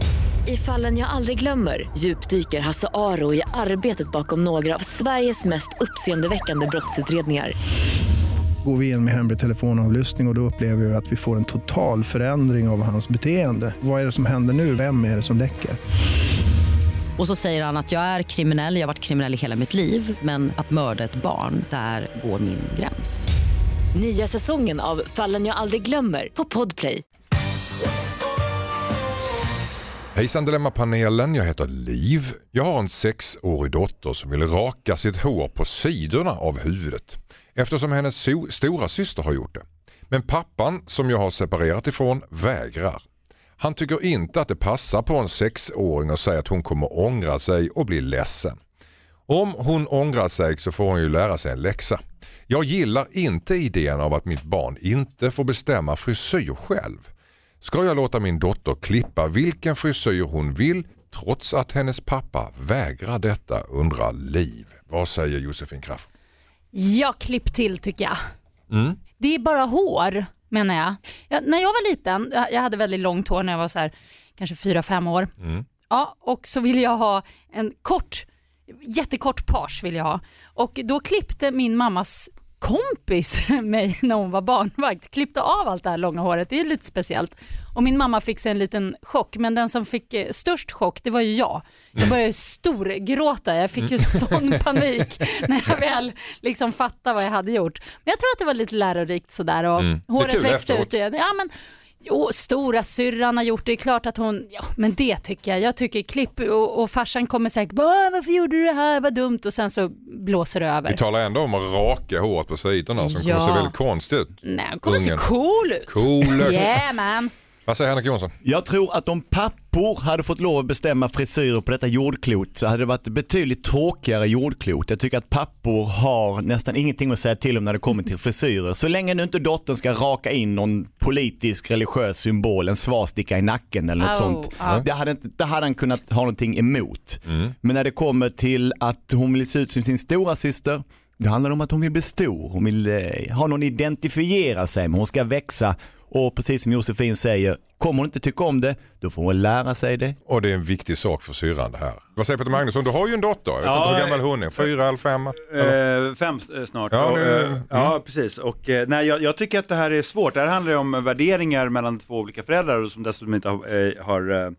I fallen jag aldrig glömmer djupdyker Hasse Aro i arbetet bakom några av Sveriges mest uppseendeväckande brottsutredningar. Går vi in med hemlig telefonavlyssning och, och då upplever vi att vi får en total förändring av hans beteende. Vad är det som händer nu? Vem är det som läcker? Och så säger han att jag är kriminell, jag har varit kriminell i hela mitt liv men att mörda ett barn, där går min gräns. Nya säsongen av Fallen jag aldrig glömmer på Podplay. Hejsan Dilemmapanelen, jag heter Liv. Jag har en sexårig dotter som vill raka sitt hår på sidorna av huvudet eftersom hennes so- stora syster har gjort det. Men pappan som jag har separerat ifrån vägrar. Han tycker inte att det passar på en sexåring och säger att hon kommer ångra sig och bli ledsen. Om hon ångrar sig så får hon ju lära sig en läxa. Jag gillar inte idén av att mitt barn inte får bestämma frisyr själv. Ska jag låta min dotter klippa vilken frisyr hon vill trots att hennes pappa vägrar detta undrar Liv. Vad säger Josefin Kraft? Ja, klipp till tycker jag. Mm. Det är bara hår menar jag. jag. När jag var liten, jag hade väldigt långt hår när jag var så här, kanske 4-5 år. Mm. Ja, och så ville jag ha en kort, jättekort page vill jag ha. Och då klippte min mammas kompis <laughs> mig när hon var barnvakt. Klippte av allt det här långa håret, det är lite speciellt. Och min mamma fick sig en liten chock, men den som fick eh, störst chock det var ju jag. Jag <laughs> började storgråta, jag fick ju <laughs> sån panik när jag väl liksom fattade vad jag hade gjort. Men jag tror att det var lite lärorikt sådär och Mm. Håret kul växte efteråt. ut. igen. Ja, men Jo, stora syrran har gjort det. Det är klart att hon, ja men det tycker jag. Jag tycker klipp och, och farsan kommer säkert varför gjorde du det här, vad dumt och sen så blåser det över. Vi talar ändå om att raka håret på sidorna som Ja. kommer se väldigt konstigt ut. Nej, kommer se cool ut. Cool. <laughs> Yeah man. Vad säger Henrik Jonsson? Jag tror att om pappor hade fått lov att bestämma frisyrer på detta jordklot så hade det varit betydligt tråkigare jordklot. Jag tycker att pappor har nästan ingenting att säga till om när det kommer till frisyrer. Så länge nu inte dottern ska raka in någon politisk religiös symbol, en svastika i nacken eller något Au, sånt. ja. Det hade, inte, det hade han kunnat ha någonting emot. Men när det kommer till att hon vill se ut som sin stora syster det handlar om att hon vill bli stor, hon vill eh, ha någon att identifiera sig med, hon ska växa och precis som Josefin säger, kommer hon inte tycka om det, då får hon lära sig det. Och det är en viktig sak för syrran det här. Vad säger Peter Magnusson? Du har ju en dotter. Jag vet Ja, inte hur gammal hon är. Fyra eller fem? Eh, fem eh, snart. Ja, och, eh, mm. ja precis. Och, nej, jag, jag tycker att det här är svårt. Det här handlar ju om värderingar mellan två olika föräldrar och som dessutom inte har, eh, har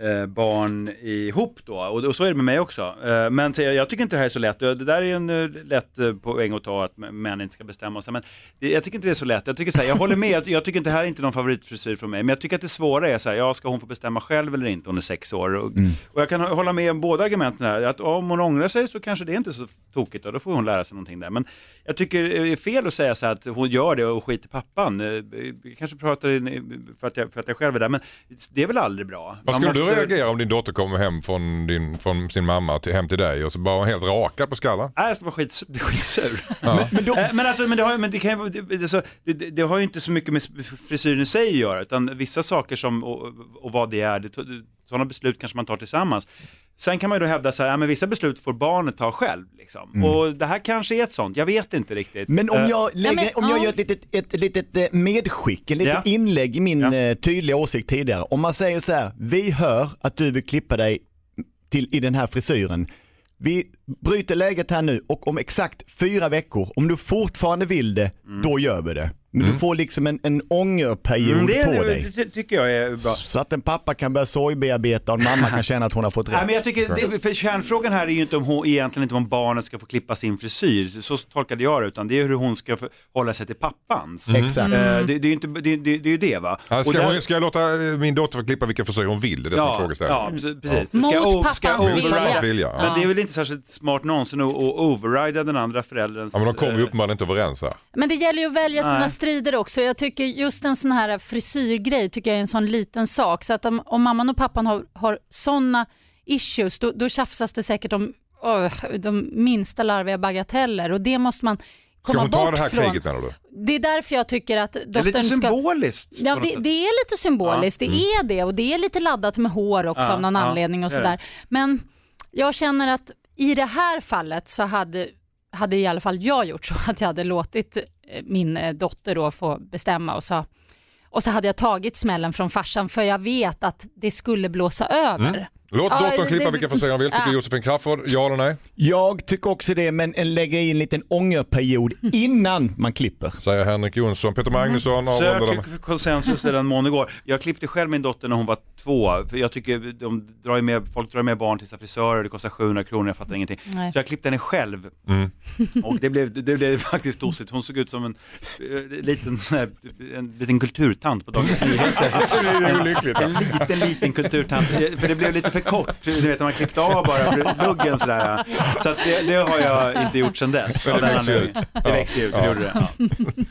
eh, eh, barn ihop då. Och, och så är det med mig också. Eh, men jag, jag tycker inte det här är så lätt. Det där är en eh, lätt eh, poäng att ta att män inte ska bestämma sig. Men det, jag tycker inte det är så lätt. Jag, tycker så här, jag håller med, jag, jag tycker inte det här är inte någon favoritfrisyr från mig. Men jag tycker att det svåra är så här, ja ska hon få bestämma själv eller inte? Hon är sex år. Och, och jag kan hålla med om båda argumenten här. Att om hon ångrar sig så kanske det är inte så tokigt och då får hon lära sig någonting där. Men jag tycker det är fel att säga så här att hon gör det och skiter pappan. Eh, Vi kanske pratar för att, jag, för att jag själv är där, men det är väl aldrig bra. Vad skulle du reagera om din dotter kommer hem från, din, från sin mamma till, hem till dig och så bara var helt rakad på skallen? Nej, jag skits, <laughs> bli skitsur. Ja. Men, Eh, men, alltså, men, det, har, men det, kan, ju- det, det, så, det, det, det har ju inte så mycket med frisyren i sig att göra, utan vissa saker som, och, och vad det är, det, sådana beslut kanske man tar tillsammans. Sen kan man ju då hävda så här, ja, men vissa beslut får barnet ta själv. Liksom. Och det här kanske är ett sånt, jag vet inte riktigt. Men om Eh, jag, lägger, men, om jag ja. gör ett litet, ett, litet eh, medskick, ett litet Ja. inlägg i min Ja. eh, tydliga åsikt tidigare. Om man säger så här, vi hör att du vill klippa dig till, i den här frisyren. Vi bryter läget här nu och om exakt fyra veckor, om du fortfarande vill det, då gör vi det. Men du får liksom en, en ångerperiod mm, det, på det, dig. det tycker jag är bra. Så att en pappa kan börja sorgbearbeta och en mamma kan <laughs> känna att hon har fått rätt. Nej, men jag tycker, det, för kärnfrågan här är ju inte om hon, egentligen inte om barnet ska få klippa sin frisyr, så tolkade jag det, utan det är hur hon ska få hålla sig till pappans. Exakt. Eh, det, det, är ju inte, det, det, det är ju det va? Ja, Och ska, där- hon, ska jag låta min dotter få klippa vilken frisyr hon vill? Det är det som är Ja, frågeställningen. ja, precis. precis. Mot Ska o- ska pappans override- vilja. Pappans vilja. Ja. Men det är väl inte särskilt smart någonsin att, att overrida den andra förälderns... Ja, men de kommer ju eh, uppenbarligen inte överens här. Men det gäller ju att välja sina Nej. Strider också. Jag tycker just en sån här frisyrgrej tycker jag är en sån liten sak. Så att om, om mamman och pappan har, har såna issues då, då tjafsas det säkert om öh, de minsta larviga bagateller och det måste man Ska komma hon ta bort det här från. kriget menar du? Det är därför jag tycker att Det är lite dottern ska... symboliskt. Ja, det, det är lite symboliskt, Mm. det är det och det är lite laddat med hår också Ja, av någon ja, anledning och sådär. Men jag känner att i det här fallet så hade, hade i alla fall jag gjort så att jag hade låtit eh, min eh, dotter då få bestämma och så, och så hade jag tagit smällen från farsan för jag vet att det skulle blåsa över. Mm. Låt dottern det- klippa det- vilken frisyr hon vill. Tycker Ja. Josefin Crafoord, ja eller nej? Jag tycker också det, men en lägger i en liten ångerperiod <laughs> innan man klipper. Säger Henrik Jonsson. Peter Magnusson avrundar med. Sök konsensus i den mån det går. Jag klippte själv min dotter när hon var två. För jag tycker de drar med, folk drar med barn till sina frisörer, det kostar 700 kronor, jag fattar ingenting. Nej. Så jag klippte henne själv. Mm. <laughs> Och det blev, det blev faktiskt tossigt. Hon såg ut som en, eh, liten, här, en liten kulturtant på Dagens <laughs> Nyheter. Det är ju lyckligt. En liten, liten kulturtant. Eh, För det blev lite för kort. Du vet, man klippte av bara för luggen sådär. Så att det, det har jag inte gjort sedan dess. Men av det växer ut. Det växer ut, det gjorde det. Ja.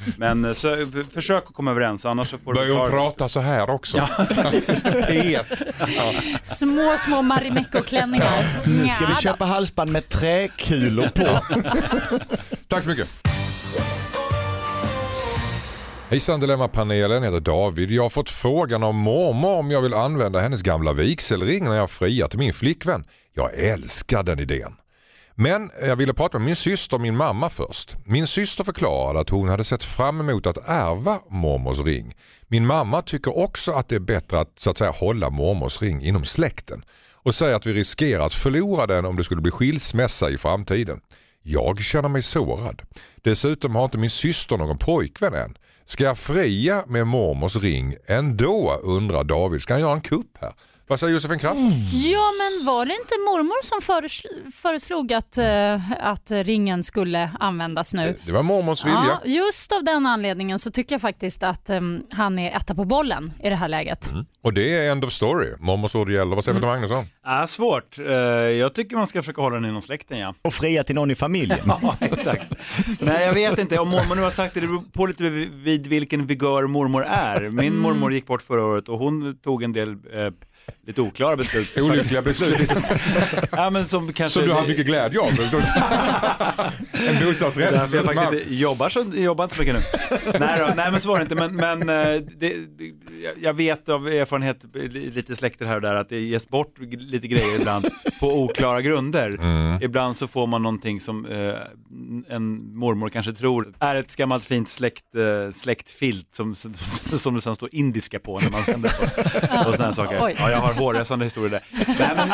<laughs> Men eh, så, f- försök att komma överens, annars så får du Börjar hon ta- prata så här också? I <laughs> ett. Små, små Marimekko-klänningar. Nu ska vi köpa halsband med träkulor på. <laughs> Tack så mycket. Hejsan Dilemmapanelen, jag heter David. Jag har fått frågan av mormor om jag vill använda hennes gamla vigselring när jag friar till min flickvän. Jag älskar den idén. Men jag ville prata med min syster och min mamma först. Min syster förklarade att hon hade sett fram emot att ärva mormors ring. Min mamma tycker också att det är bättre att så att säga hålla mormors ring inom släkten och säger att vi riskerar att förlora den om det skulle bli skilsmässa i framtiden. Jag känner mig sårad. Dessutom har inte min syster någon pojkvän än. Ska jag fria med mormors ring ändå undrar David. Ska han göra en kupp här? Vad säger Josefin Kraft? Ja, men var det inte mormor som föres- föreslog att, eh, att ringen skulle användas nu? Det var mormors vilja. Ja, just av den anledningen så tycker jag faktiskt att em, han är etta på bollen i det här läget. Och det är end of story. Mormors ord gäller. Vad säger Mm. Magnusson? Ja, svårt. Eh, Jag tycker man ska försöka hålla den inom släkten ja. Och fria till någon i familjen. <laughs> Ja, exakt. Nej, jag vet inte. Om mormor nu har sagt det, det beror på lite vid vid vilken vigör mormor är. Min Mm. mormor gick bort förra året och hon tog en del eh, lite oklara beslut. <laughs> Olyckliga beslut Ja, men som kanske... som du har mycket glädje av. <laughs> en bostadsrätt. Därför jag faktiskt inte jobbar så, jobbar inte så mycket nu. nej, då, nej men så var det inte. Men, men eh, det, jag vet av erfarenhet, lite släkter här och där, att det ges bort lite grejer ibland <laughs> på oklara grunder. Mm. Ibland så får man någonting som eh, en mormor kanske tror är ett gammalt fint släkt, eh, släktfilt som, som, det sen står indiska på när man vänder på. Och sådana saker. Oj. Ja, jag har hårresande historier där. Nej, men,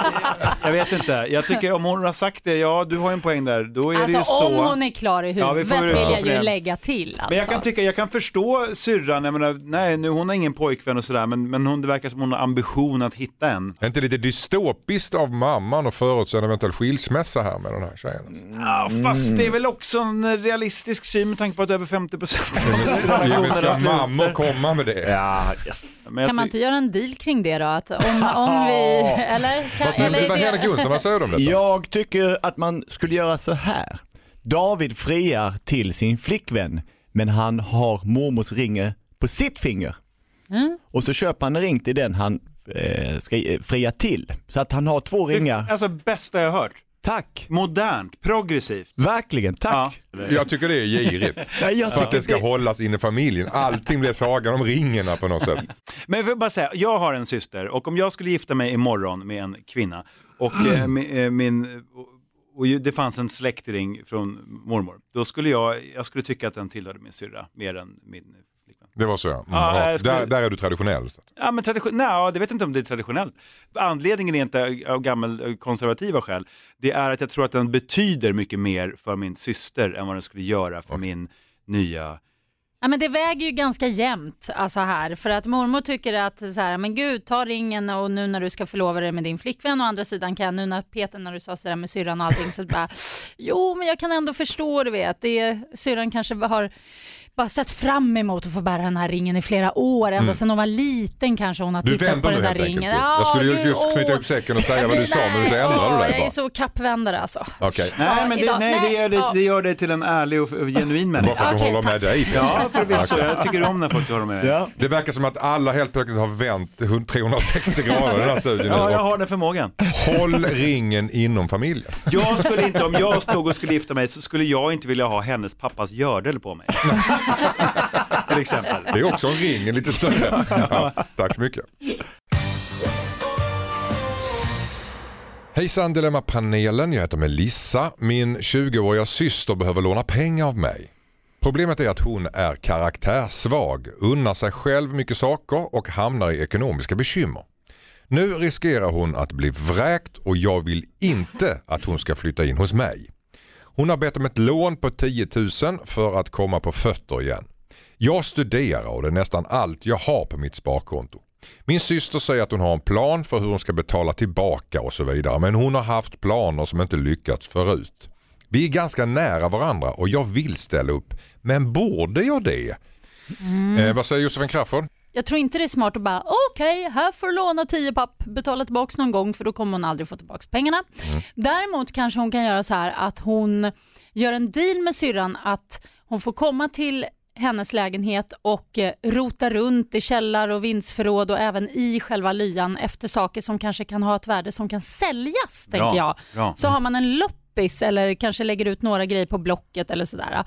jag vet inte. Jag tycker om hon har sagt det, ja du har ju en poäng där. Då är det ju Alltså så. om hon är klar i Ja, vi huvudet vill ja, jag ju lägga till. Alltså. Men jag kan tycka, jag kan förstå syrran, jag menar, nej nu, hon har ingen pojkvän och sådär, men, men hon, det verkar som hon har ambition att hitta en. Är inte lite dystopiskt av mamman att förutse en eventuell skilsmässa här med den här tjejen? alltså? Ja, fast det är väl också en realistisk syn med tanke på att över 50 procent av Ja, mammor komma med det? Ja, Men Kan man inte göra en deal kring det då? Att om, om <laughs> vi, eller? Kan, Vad säger eller vad är Henrik det, Jonsson, vad säger du om detta? Jag tycker att man skulle göra så här. David friar till sin flickvän, men han har mormors ring på sitt finger. Mm. Och så köper han en ring till den han eh, ska eh, fria till. Så att han har två ringar. Alltså bästa jag hört. Tack! Modernt, progressivt. Verkligen, tack! Ja. Jag tycker det är girigt. <laughs> Nej, jag För att det ska det- hållas in i familjen. Allting blir sagan om ringarna på något sätt. <laughs> Men jag vill bara säga, jag har en syster och om jag skulle gifta mig imorgon med en kvinna och eh, mi- eh, min och, det fanns en släktring från mormor, då skulle jag, jag skulle tycka att den tillhörde min syrra mer än min. Det var så ja. Mm, Ja, ja. jag skulle- Där, där är du traditionell. Ja men tradition, nej, det vet jag inte om det är traditionellt. Anledningen är inte av gammal eh, konservativa skäl. Det är att jag tror att den betyder mycket mer för min syster än vad den skulle göra för min nya Ja, men det väger ju ganska jämnt alltså här för att mormor tycker att så här, men gud ta ringen och nu när du ska förlova dig med din flickvän och å andra sidan kan jag nu när Peter när du sa sådär med syrran och allting så bara <laughs> jo men jag kan ändå förstå du vet det syrran kanske har bara sett fram emot att få bära den här ringen i flera år ända sedan hon var liten kanske hon har Du tittat på den där helt enkelt. ringen. Jag skulle ju just knyta upp säcken och säga vad du sa men så ändrar du <laughs> dig Jag är bara. så kappvändare alltså. Okej. Nej, men det, nej, det, gör det, ja. det gör dig till en ärlig och genuin Bara människa. för att du Okej, håller med dig. Ja, förvisso. Jag tycker om när folk håller med. Ja. Det verkar som att alla helt plötsligt har vänt 360 grader i den här studien. Ja, jag har den förmågan. Håll ringen inom familjen. Jag skulle inte, om jag stod och skulle gifta mig så skulle jag inte vilja ha hennes pappas gördel på mig. <laughs> <laughs> Till exempel. Det är också en ring, en lite större. Ja, tack så mycket. Hejsan Dilemma-panelen, jag heter Melissa. Min 20-åriga syster behöver låna pengar av mig. Problemet är att hon är karaktärssvag, unnar sig själv mycket saker och hamnar i ekonomiska bekymmer. Nu riskerar hon att bli vräkt och jag vill inte att hon ska flytta in hos mig. Hon har bett om ett lån på 10 000 för att komma på fötter igen. Jag studerar och det är nästan allt jag har på mitt sparkonto. Min syster säger att hon har en plan för hur hon ska betala tillbaka och så vidare men hon har haft planer som inte lyckats förut. Vi är ganska nära varandra och jag vill ställa upp. Men borde jag det? Eh, vad säger Josefin Crafoord? Jag tror inte det är smart att bara okej, här får du låna 10 papp, betala tillbaka någon gång för då kommer hon aldrig få tillbaka pengarna. Däremot kanske hon kan göra så här att hon gör en deal med syrran att hon får komma till hennes lägenhet och eh, rota runt i källar och vindsförråd och även i själva lyan efter saker som kanske kan ha ett värde som kan säljas, Bra, tänker jag. bra. Så har man en loppis eller kanske lägger ut några grejer på Blocket eller sådär.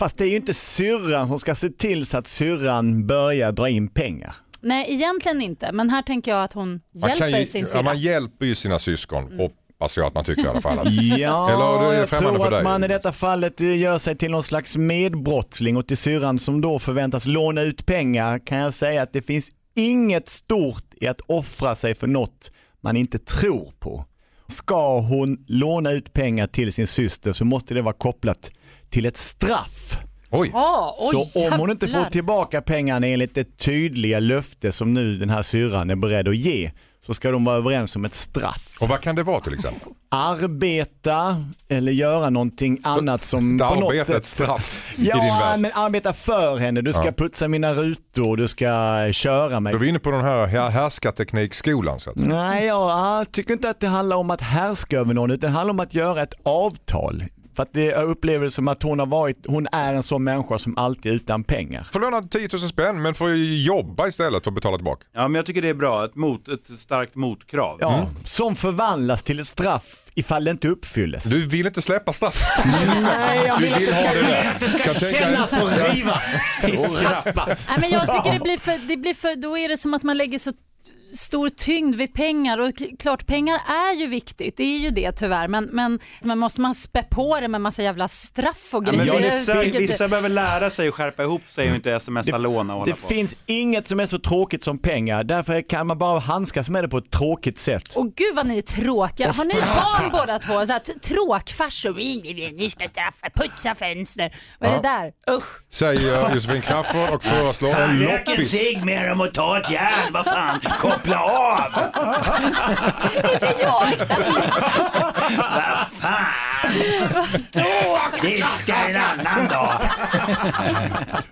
Fast det är ju inte syrran som ska se till så att syrran börjar dra in pengar. Nej, egentligen inte, men här tänker jag att hon Man, hjälper kan ju, sin ja, syrra. man hjälper ju sina syskon, hoppas jag att man tycker i alla fall. <laughs> Ja, Eller är det jag tror för att dig? man i detta fallet gör sig till någon slags medbrottsling och till syrran som då förväntas låna ut pengar kan jag säga att det finns inget stort i att offra sig för något man inte tror på. Ska hon låna ut pengar till sin syster så måste det vara kopplat till ett straff. Oj, Ja, oj, Så om hon inte får tillbaka pengarna enligt det tydliga löfte som nu den här syrran är beredd att ge så ska de vara överens om ett straff. Och vad kan det vara till exempel? Arbeta eller göra någonting annat som på något sätt... ett straff i <laughs> din Ja, värld. men arbeta för henne. Du ska Ja. putsa mina rutor, du ska köra mig. Då är vi inne på den här här- härskarteknikskolan så att säga. Nej, jag tycker inte att det handlar om att härska över någon, utan det handlar om att göra ett avtal. För att det, jag upplever det som att hon har varit, hon är en sån människa som alltid är utan pengar. Får låna 10 000 spänn men får ju jobba istället för att betala tillbaka. Ja, men jag tycker det är bra. Ett, mot, ett starkt motkrav. Ja, Som förvandlas till ett straff ifall det inte uppfylles. Du vill inte släppa straffet. <laughs> Nej, jag Du vill att vill det ska, det att det ska kännas och riva. Nej, men jag tycker det blir för, det blir för, då är det som att man lägger så stor tyngd vid pengar och klart pengar är ju viktigt, det är ju det tyvärr men, men, men måste man spä på det med massa jävla straff och Ja, grejer? men Jag vissa, vissa behöver lära sig att skärpa ihop sig och inte smsa låna och hålla Det på. finns inget som är så tråkigt som pengar, därför kan man bara handskas med det på ett tråkigt sätt. Åh gud vad ni är tråkiga. Har ni barn båda två? Så här, tråkfarsor. Ni ska straffa, putsa fönster. Vad är det där? Usch. Säger Josefin Crafoord och föreslår en loppis. med dem och ta ett järn, vad fan, koppla av! Inte jag. Vad fan, diska en annan dag.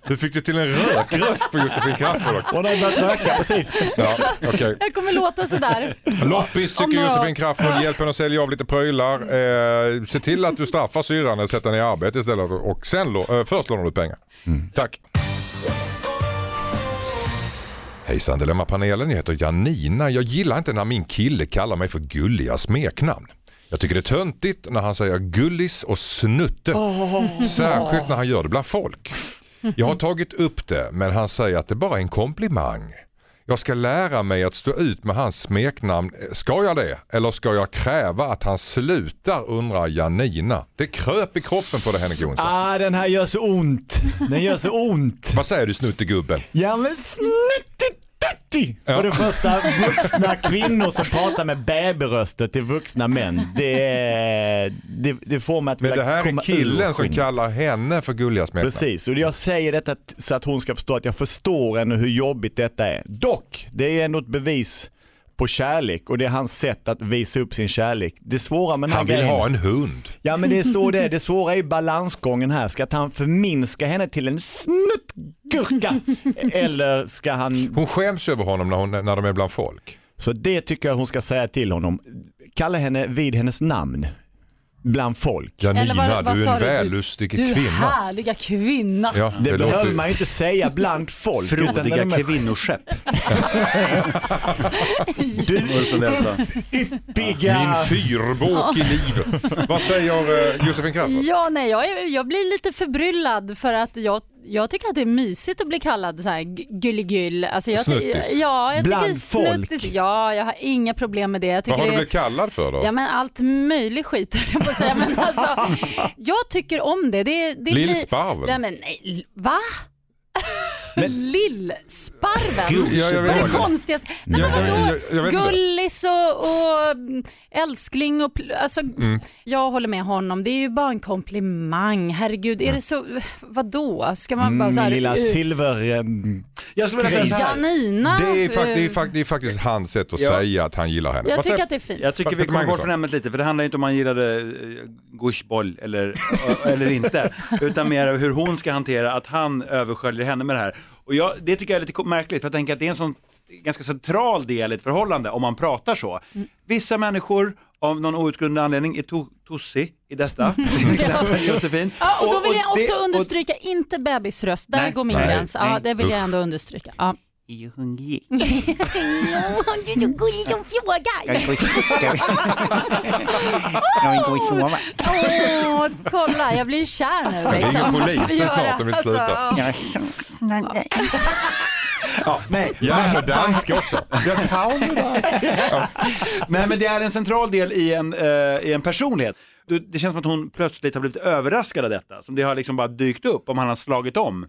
Du fick du till en rökröst på Josefin Crafoord också. Och den har börjat röka precis. Ja, okej. Jag kommer låta sådär. Loppis tycker Josefin Crafoord, hjälp henne att sälja av lite prylar. Eh, se till att du straffar syrran och sätter henne i arbete istället och sen eh, först lånar du pengar. Tack. Hejsan Dilemmapanelen, jag heter Janina. Jag gillar inte när min kille kallar mig för gulliga smeknamn. Jag tycker det är töntigt när han säger gullis och snutte. Särskilt när han gör det bland folk. Jag har tagit upp det men han säger att det bara är en komplimang. Jag ska lära mig att stå ut med hans smeknamn. Ska jag det? Eller ska jag kräva att han slutar undrar Janina. Det kröp i kroppen på det Henrik Jonsson. Ah, den här gör så ont. Den gör så ont. Vad säger du snuttegubben? Ja men snuttetutti! Ja. För det första, vuxna kvinnor som pratar med babyröster till vuxna män. Det, det, det får mig att Men det här komma är killen som kallar henne för gulliga smeknamn. Precis, och jag säger detta så att hon ska förstå att jag förstår henne hur jobbigt detta är. Dock, det är ändå ett bevis på kärlek och det är hans sätt att visa upp sin kärlek. Det svåra med den här Han vill grejen, ha en hund. Ja men det är så det är. Det <laughs> svåra är balansgången här. Ska han förminska henne till en snuttgurka? <laughs> Eller ska han... Hon skäms över honom när, hon, när de är bland folk. Så det tycker jag hon ska säga till honom. Kalla henne vid hennes namn. Bland folk. Janina, du är en du? vällustig Du kvinna. härliga kvinna. Ja, Det, det behöver låter... man ju inte säga bland folk. Frodiga är kvinnoskepp. <laughs> Du yppiga... Min fyrbåk i livet. Vad säger eh, Josefin Crafoord? Ja, nej, jag, är, jag blir lite förbryllad för att jag, jag tycker att det är mysigt att bli kallad så här gulligull. Alltså jag, Snuttis. Ja, jag Bland tycker snuttis. folk. Ja, jag har inga problem med det. Jag Vad har du blivit kallad för då? Ja men allt möjligt skit <laughs> jag på att säga. Men alltså, jag tycker om det. det, det Lillsparven? Nej, men nej, va? Lillsparven? Ja, jag det är det konstigaste. Nej, men jag- vadå? jag- jag vet inte. Gullis och, och mm, älskling och... pl- Alltså, Mm. Jag håller med honom. Det är ju bara en komplimang. Herregud, är det så... Vadå? Ska man bara Mm, så här... min lilla eh, silver... eh, Jag skulle vilja säga så här. Janina? Det är, fakt- det, är eh, fakt- det är faktiskt hans sätt att Ja. säga att han gillar henne. Jag Vad tycker säger- att det är fint. Jag tycker vi Peter kommer bort Magnusson. från ämnet lite, för det handlar inte om man gillade uh, gushboll eller, eller inte, <laughs> utan mer hur hon ska hantera att han översköljer henne med det här. Och jag, det tycker jag är lite märkligt, för jag tänker att det är en sån ganska central del i ett förhållande om man pratar så. Vissa människor av någon outgrundlig anledning är to tossi i detta, <laughs> till exempel Josefin. Ja, och då vill jag också det- och- understryka, inte bebisröst. Där Nej, går min nej, gräns. Ja, det vill jag ändå understryka. Ja. Är du hungrig? Du är så gullig som frågar. Jag vill gå och sova. Åh, kolla, jag blir kär nu. ringer Liksom. Polisen snart om vi inte slutar. Alltså, ja. Ja, nej. Gärna danska också. Jag dig. Nej men det är en central del i en, eh, i en personlighet. Du, Det känns som att hon plötsligt har blivit överraskad av detta. Som det har liksom bara dykt upp om han har slagit om.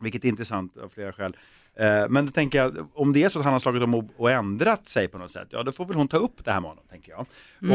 Vilket är intressant av flera skäl. Eh, Men då tänker jag, om det är så att han har slagit om och, och ändrat sig på något sätt, ja då får väl hon ta upp det här med honom, tänker jag.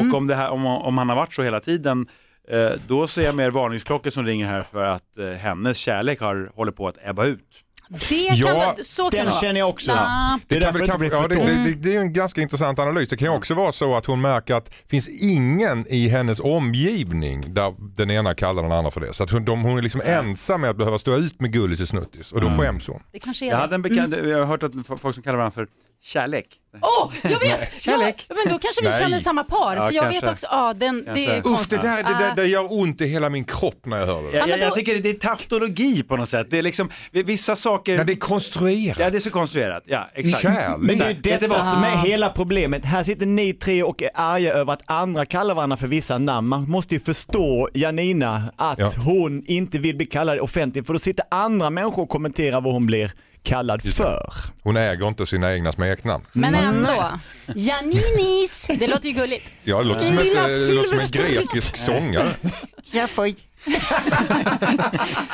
Och om, det här, om, om han har varit så hela tiden, eh, då ser jag mer varningsklockor som ringer här för att eh, hennes kärlek har, håller på att ebba ut. Det kan Ja, vara, så kan Den det känner jag också. Det är Det, kan väl blir ja, det, mm. det, det är en ganska intressant analys. Det kan ju också vara så att hon märker att det finns ingen i hennes omgivning där den ena kallar den andra för det. Så att hon, de, hon är liksom ensam med att behöva stå ut med Gullis i Snuttis och då skäms hon. Det kanske är Jag hade en bekant, jag har hört att folk som kallar varandra för kärlek. Åh, jag vet! <laughs> Kärlek. Ja, men då kanske vi Nej. känner samma par. Ja, för jag kanske. vet också, ja den, det är konstigt. det där det, där, Ah. det gör ont i hela min kropp när jag hör det. Ja, jag, jag tycker det är tautologi på något sätt. Det är liksom vissa saker. När det är konstruerat. Ja, det är så konstruerat. Ja, exakt. Kärlek. Men det är detta vad? som är hela problemet. Här sitter ni tre och är arga över att andra kallar varandra för vissa namn. Man måste ju förstå Janina att Ja. hon inte vill bli kallad offentligt för då sitter andra människor och kommenterar vad hon blir kallad för. Hon äger inte sina egna smeknamn. Men ändå. Janinis! Det låter ju gulligt. Ja, det låter som, ett, eh, det låter som en grekisk sångare. Jag får... Det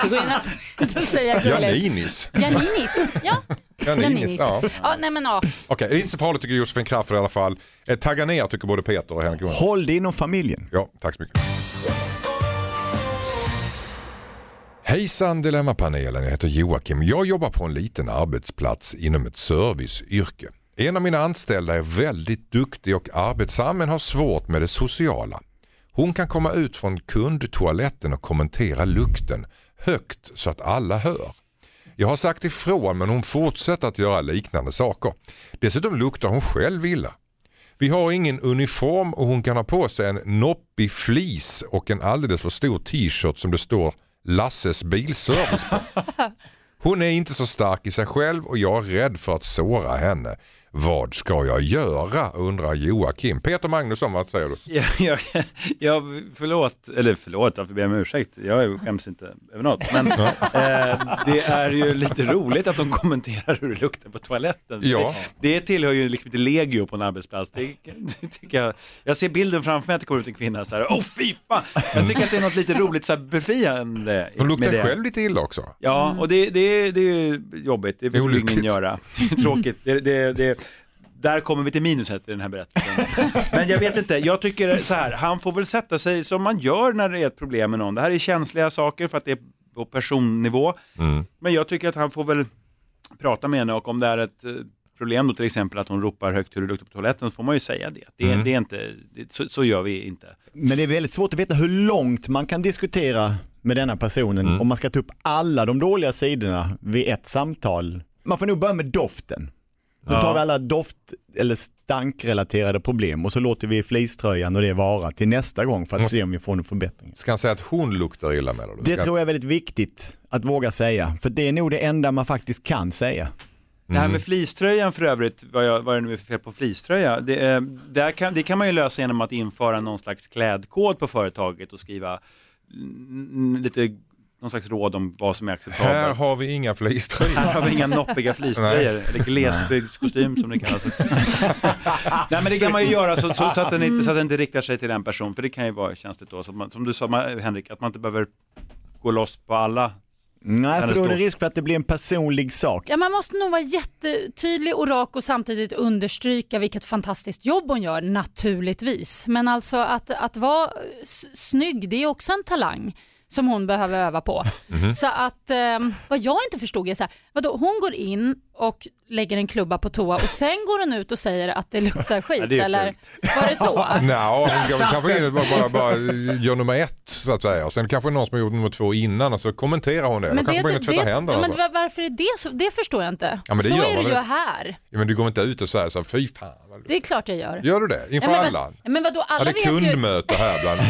går ju nästan inte att säga gulligt. Janinis. Janinis. Ja. Janinis, ja. ja. Nej men ja. Okej, det är inte så farligt tycker Josefin Crafoord i alla fall. Eh, tagga ner tycker både Peter och Henrik. Håll det inom familjen. Ja, tack så mycket. Hejsan Dilemmapanelen, jag heter Joakim. Jag jobbar på en liten arbetsplats inom ett serviceyrke. En av mina anställda är väldigt duktig och arbetsam men har svårt med det sociala. Hon kan komma ut från kundtoaletten och kommentera lukten högt så att alla hör. Jag har sagt ifrån men hon fortsätter att göra liknande saker. Dessutom luktar hon själv illa. Vi har ingen uniform och hon kan ha på sig en noppig flis och en alldeles för stor t-shirt som det står Lasses bilservice på. <laughs> Hon är inte så stark i sig själv och jag är rädd för att såra henne. Vad ska jag göra undrar Joakim. Peter Magnusson, vad säger du? Jag, <laughs> jag, jag, förlåt, eller förlåt, jag får be om ursäkt. Jag skäms inte över något. Men eh, det är ju lite roligt att de kommenterar hur det luktar på toaletten. Ja. Det, det tillhör ju liksom inte legio på en arbetsplats. Det, det <laughs> tycker jag, jag ser bilden framför mig att det kommer ut en kvinna så här, åh fy fan! Jag tycker att det är något lite roligt så här befriande Hon luktar det. själv lite illa också. Ja, och det, det, det är ju jobbigt. Det vill ju ingen göra. Det är tråkigt. Det, det, det, där kommer vi till minuset i den här berättelsen. Men jag vet inte, jag tycker så här, han får väl sätta sig som man gör när det är ett problem med någon. Det här är känsliga saker för att det är på personnivå. Men jag tycker att han får väl prata med henne och om det är ett eh, problem då till exempel att hon ropar högt hur det luktar på toaletten så får man ju säga det. Det, det är inte, det, så, så gör vi inte. Men det är väldigt svårt att veta hur långt man kan diskutera med denna personen om man ska ta upp alla de dåliga sidorna vid ett samtal. Man får nog börja med doften. Då tar vi alla doft eller stankrelaterade problem och så låter vi fleecetröjan och det vara till nästa gång för att se om vi får en förbättring. Ska han säga att hon luktar illa du? Det Ska- tror jag är väldigt viktigt att våga säga, för det är nog det enda man faktiskt kan säga. Det här med fleecetröjan för övrigt, vad, jag, vad är det nu är för fel på fleecetröja? Det, där kan, det kan man ju lösa genom att införa någon slags klädkod på företaget och skriva mm, lite, någon slags råd om vad som är Här acceptabelt. har vi inga fleecetröjor. Här har vi inga noppiga fleecetröjor, eller glesbygdskostym som det kallas. <laughs> Nej men det kan man ju göra så, så, så, att den inte, så att den inte riktar sig till en person, för det kan ju vara känsligt då. Så man, som du sa man- Henrik, att man inte behöver gå loss på alla. Nej, för det då är det risk för att det blir en personlig sak. Ja, man måste nog vara jättetydlig och rak och samtidigt understryka vilket fantastiskt jobb hon gör naturligtvis. Men alltså att, att vara snygg det är också en talang som hon behöver öva på. Så att eh, vad jag inte förstod är så här, vadå, hon går in och lägger en klubba på toa och sen går hon ut och säger att det luktar skit Ja, det eller var det så? <laughs> Nej, hon kanske och bara, bara, bara gör nummer ett så att säga. Och sen kanske någon som har gjort nummer två innan och så kommenterar hon det. Kanske går in och tvättar händerna. men varför är det så? Det förstår jag inte. Ja, men det så gör är det ju här. Ja, men du går inte ut och säger så här, fy fan. vad du-" Det är klart jag gör. Gör du det? Inför Ja, men, alla? ja, men vadå, Ja, alla det är vet ju... kundmöte här bland... <laughs>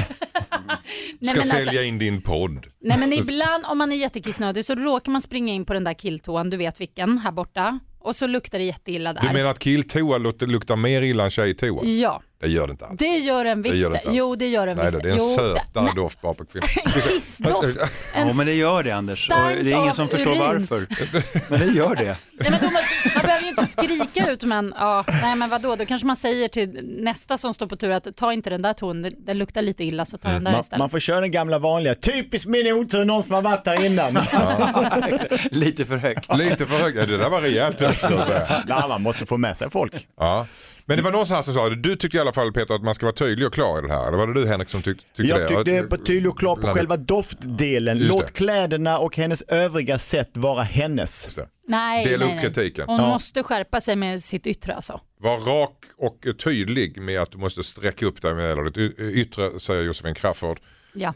Nej, Ska men sälja alltså- in din podd. Nej men ibland om man är jättekissnödig så råkar man springa in på den där killtoan, du vet vilken, här borta. Och så luktar det jätteilla där. Du menar att killtoa luktar, mer illa än tjejtoa? Ja, Det gör det inte alls. det gör den Det visst. gör det inte alls. jo det gör den Nej, visst. det är en jo, sötare nej, doft bara på kvinnor. <laughs> En kissdoft. En Ja men det gör det Anders, det är ingen som förstår urin. varför. Men det gör det. Nej, men då måste, behöver ju inte skrika ut men, ja, nej men vadå, då kanske man säger till nästa som står på tur att ta inte den där tonen, den- luktar lite illa så ta den där Man, istället. man får köra den gamla vanliga, typiskt min otur, någon som har varit här innan. <laughs> Lite för högt. Lite för högt. Det där var rejält högt jag säga. Nej, man måste få med sig folk. Ja. Men det var någon som sa du tyckte i alla fall Peter att man ska vara tydlig och klar i det här. Eller var det du Henrik som tyck, tyckte det? Jag tyckte var tydlig och klar på Bland- själva doftdelen. Just Låt det. kläderna och hennes övriga sätt vara hennes. Nej, Dela nej, upp kritiken. Hon Ja. måste skärpa sig med sitt yttre alltså. Var rak och tydlig med att du måste sträcka upp dig med eller ditt yttre, säger Josefin Crafoord. Ja.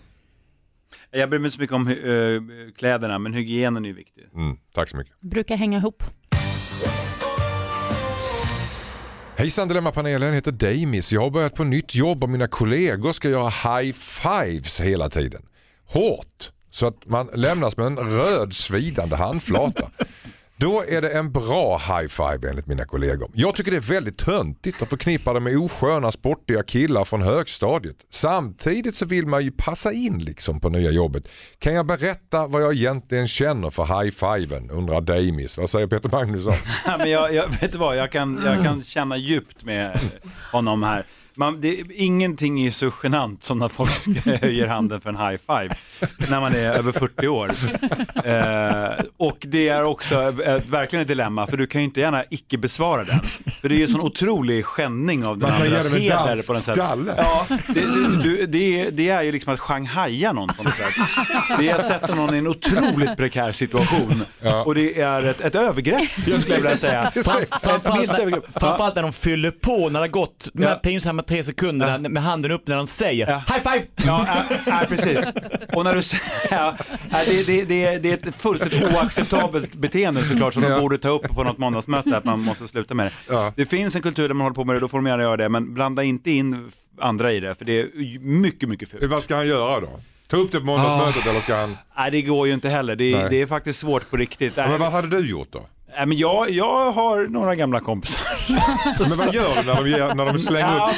Jag bryr mig inte så mycket om uh, kläderna, men hygienen är ju viktig. Mm, tack så mycket. Brukar hänga ihop. Hejsan Dilemmapanelen, jag heter Damis. Jag har börjat på nytt jobb och mina kollegor ska göra high fives hela tiden. Hårt, så att man lämnas med en röd svidande handflata. <laughs> Då är det en bra high five enligt mina kollegor. Jag tycker det är väldigt töntigt att förknippa det med osköna sportiga killar från högstadiet. Samtidigt så vill man ju passa in liksom på nya jobbet. Kan jag berätta vad jag egentligen känner för high fiven? undrar Damis. Vad säger Peter Magnusson? <laughs> Ja, men jag, jag, vet du vad, jag kan, jag kan känna djupt med honom här. Man, det, ingenting är så genant som när folk <laughs> höjer handen för en high five när man är över 40 år. <laughs> Eh, och det är också eh, verkligen ett dilemma för du kan ju inte gärna icke besvara den. För det är ju en sån otrolig skändning av den Man andras heder dansk på något sätt. Ja, det, det, du, det, är, det är ju liksom att shanghaja någon på något sätt. Det är att sätta någon i en otroligt prekär situation. Och det är ett, ett övergrepp skulle jag vilja säga. <laughs> Framförallt. Ja. när de fyller på, när det har gått de här Ja. pinsamma tre sekunderna med handen upp när de säger Ja. high five! Ja, ja, ja, precis. Och när du säger, <laughs> ja, ja, det, det, det, det är ett fullständigt oacceptabelt beteende såklart som Ja. de borde ta upp på något måndagsmöte att man måste sluta med det. Ja. Det finns en kultur där man håller på med det, då får de gärna göra det, men blanda inte in andra i det, för det är mycket, mycket fult. Vad ska han göra då? Ta upp det på måndagsmötet eller ska han... Nej, det går ju inte heller. Det, det är faktiskt svårt på riktigt. Ja, men vad hade du gjort då? Nej, men jag, jag har några gamla kompisar. <laughs> Men vad gör du när de, när de slänger Ja,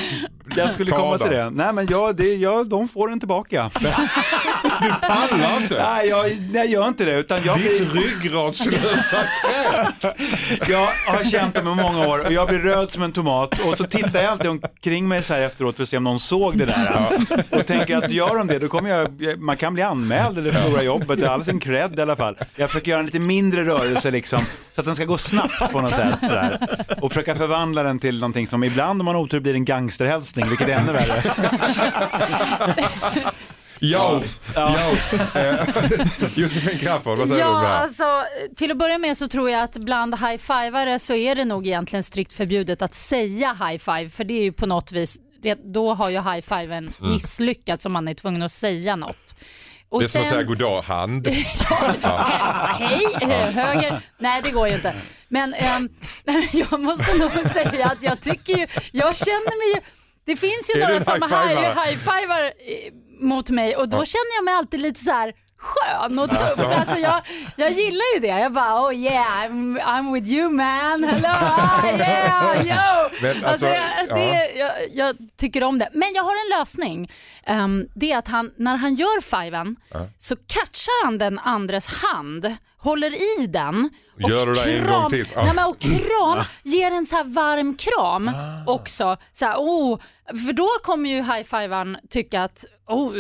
upp jag skulle komma till det. Nej, men jag, det, jag, de får den tillbaka. <laughs> pallar inte? Nej, jag, jag gör inte det, utan jag blir... Ditt ryggradslösa <laughs> kräk. Jag har känt dem i många år och jag blir röd som en tomat och så tittar jag alltid omkring mig så här efteråt för att se om någon såg det där. Och tänker att gör de det då kommer jag, man kan bli anmäld eller förlora jobbet, det är all sin cred i alla fall. Jag försöker göra en lite mindre rörelse liksom, så att den ska gå snabbt på något sätt sådär. Och försöka förvandla den till någonting som ibland om man har otur blir en gangsterhälsning, vilket är ännu värre. <laughs> Jo, Ja. Eh, <laughs> Josefin Crafoord, vad säger du om Ja, det här? alltså, till att börja med så tror jag att bland high-fivare så är det nog egentligen strikt förbjudet att säga high-five för det är ju på något vis, då har ju high-fiven misslyckats om man är tvungen att säga något. Och Mm. Det är som att säga goddag hand. <laughs> Hälsa, hej, eh, höger. Nej, det går ju inte. Men ehm, <laughs> jag måste nog säga att jag tycker ju, jag känner mig ju, det finns ju Är några som high- high-fivar eh, mot mig och då känner jag mig alltid lite så här skön och tuff. <laughs> Alltså jag, jag gillar ju det. Jag bara oh yeah I'm, I'm with you man. Hello, hi, yeah, yo. <laughs> Men alltså, alltså, jag, det, ja. jag, jag tycker om det. Men jag har en lösning. Ehm, det är att han, när han gör fiven så catchar han den andres hand, håller i den Gör du det en gång till? Ah. Nej, men och kram, ger en så här varm kram också. Så här, oh, för då kommer ju high-fivern tycka att oh,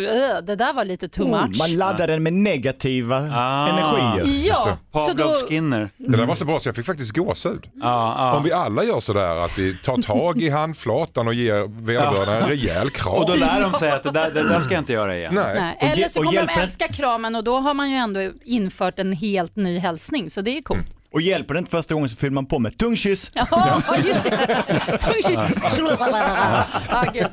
det där var lite too Oh, much. man laddar den med negativa Ah. energier. Ja, så då, Pavlov Skinner. Det där var så bra så jag fick faktiskt gåshud. Ja, ja. Om vi alla gör sådär att vi tar tag i handflatan och ger vederbörande en rejäl kram. Och då lär de sig att det där, det där ska jag inte göra igen. Nej. nej. Eller så kommer de älska kramen och då har man ju ändå infört en helt ny hälsning så det är coolt. Och hjälper det inte första gången så fyller man på med tungkyss. Ja, just det. Tungkyss. Ja, gud.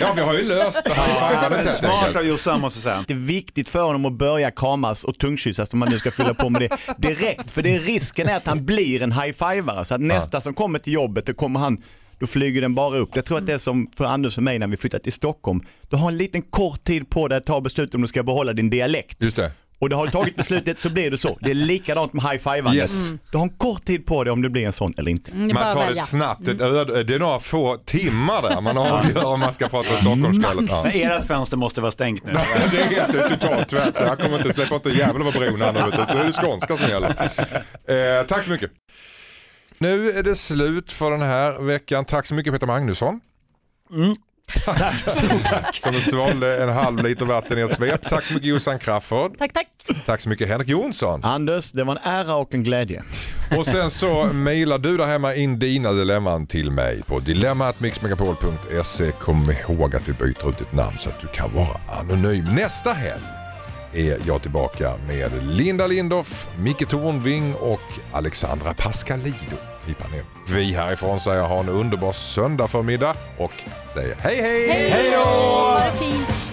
Ja, vi har ju löst det här smart av Jossan måste säga. Det är viktigt för honom att börja kramas och tungkyssas om man nu ska fylla på med det direkt. För det är risken är att han blir en high-fivare. Så att nästa som kommer till jobbet, då kommer han då flyger den bara upp. Jag tror att det är som för Anders och mig när vi flyttat till Stockholm. Du har en liten kort tid på dig att ta beslut om du ska behålla din dialekt. Just det. Och du har tagit beslutet så blir det så. Det är likadant med high-fivandet. Yes. Du har en kort tid på dig om det blir en sån eller inte. Mm, det är Man tar det snabbt, ett öde, det är några få timmar där man avgör om man ska prata Stockholmsskallet. Ja. Men ert fönster måste vara stängt nu. <laughs> Det är helt det är totalt tvärt. Jag kommer inte släppa inte jävel över bron här nu. Då är det skånska som gäller. Eh, tack så mycket. Nu är det slut för den här veckan. Tack så mycket Peter Magnusson. Som svalde en halv liter vatten i ett svep. Tack så mycket Jossan Crafoord. Tack, tack. Tack så mycket Henrik Jonsson. Anders, det var en ära och en glädje. Och sen så mejlar du där hemma in dina dilemman till mig på dilemmatmixmegapol.se. Kom ihåg att vi byter ut ditt namn så att du kan vara anonym. Nästa helg är jag tillbaka med Linda Lindorff, Micke Tornving och Alexandra Pascalido i panelen. Vi härifrån säger ha en underbar söndag förmiddag och säger hej hej! Hej då!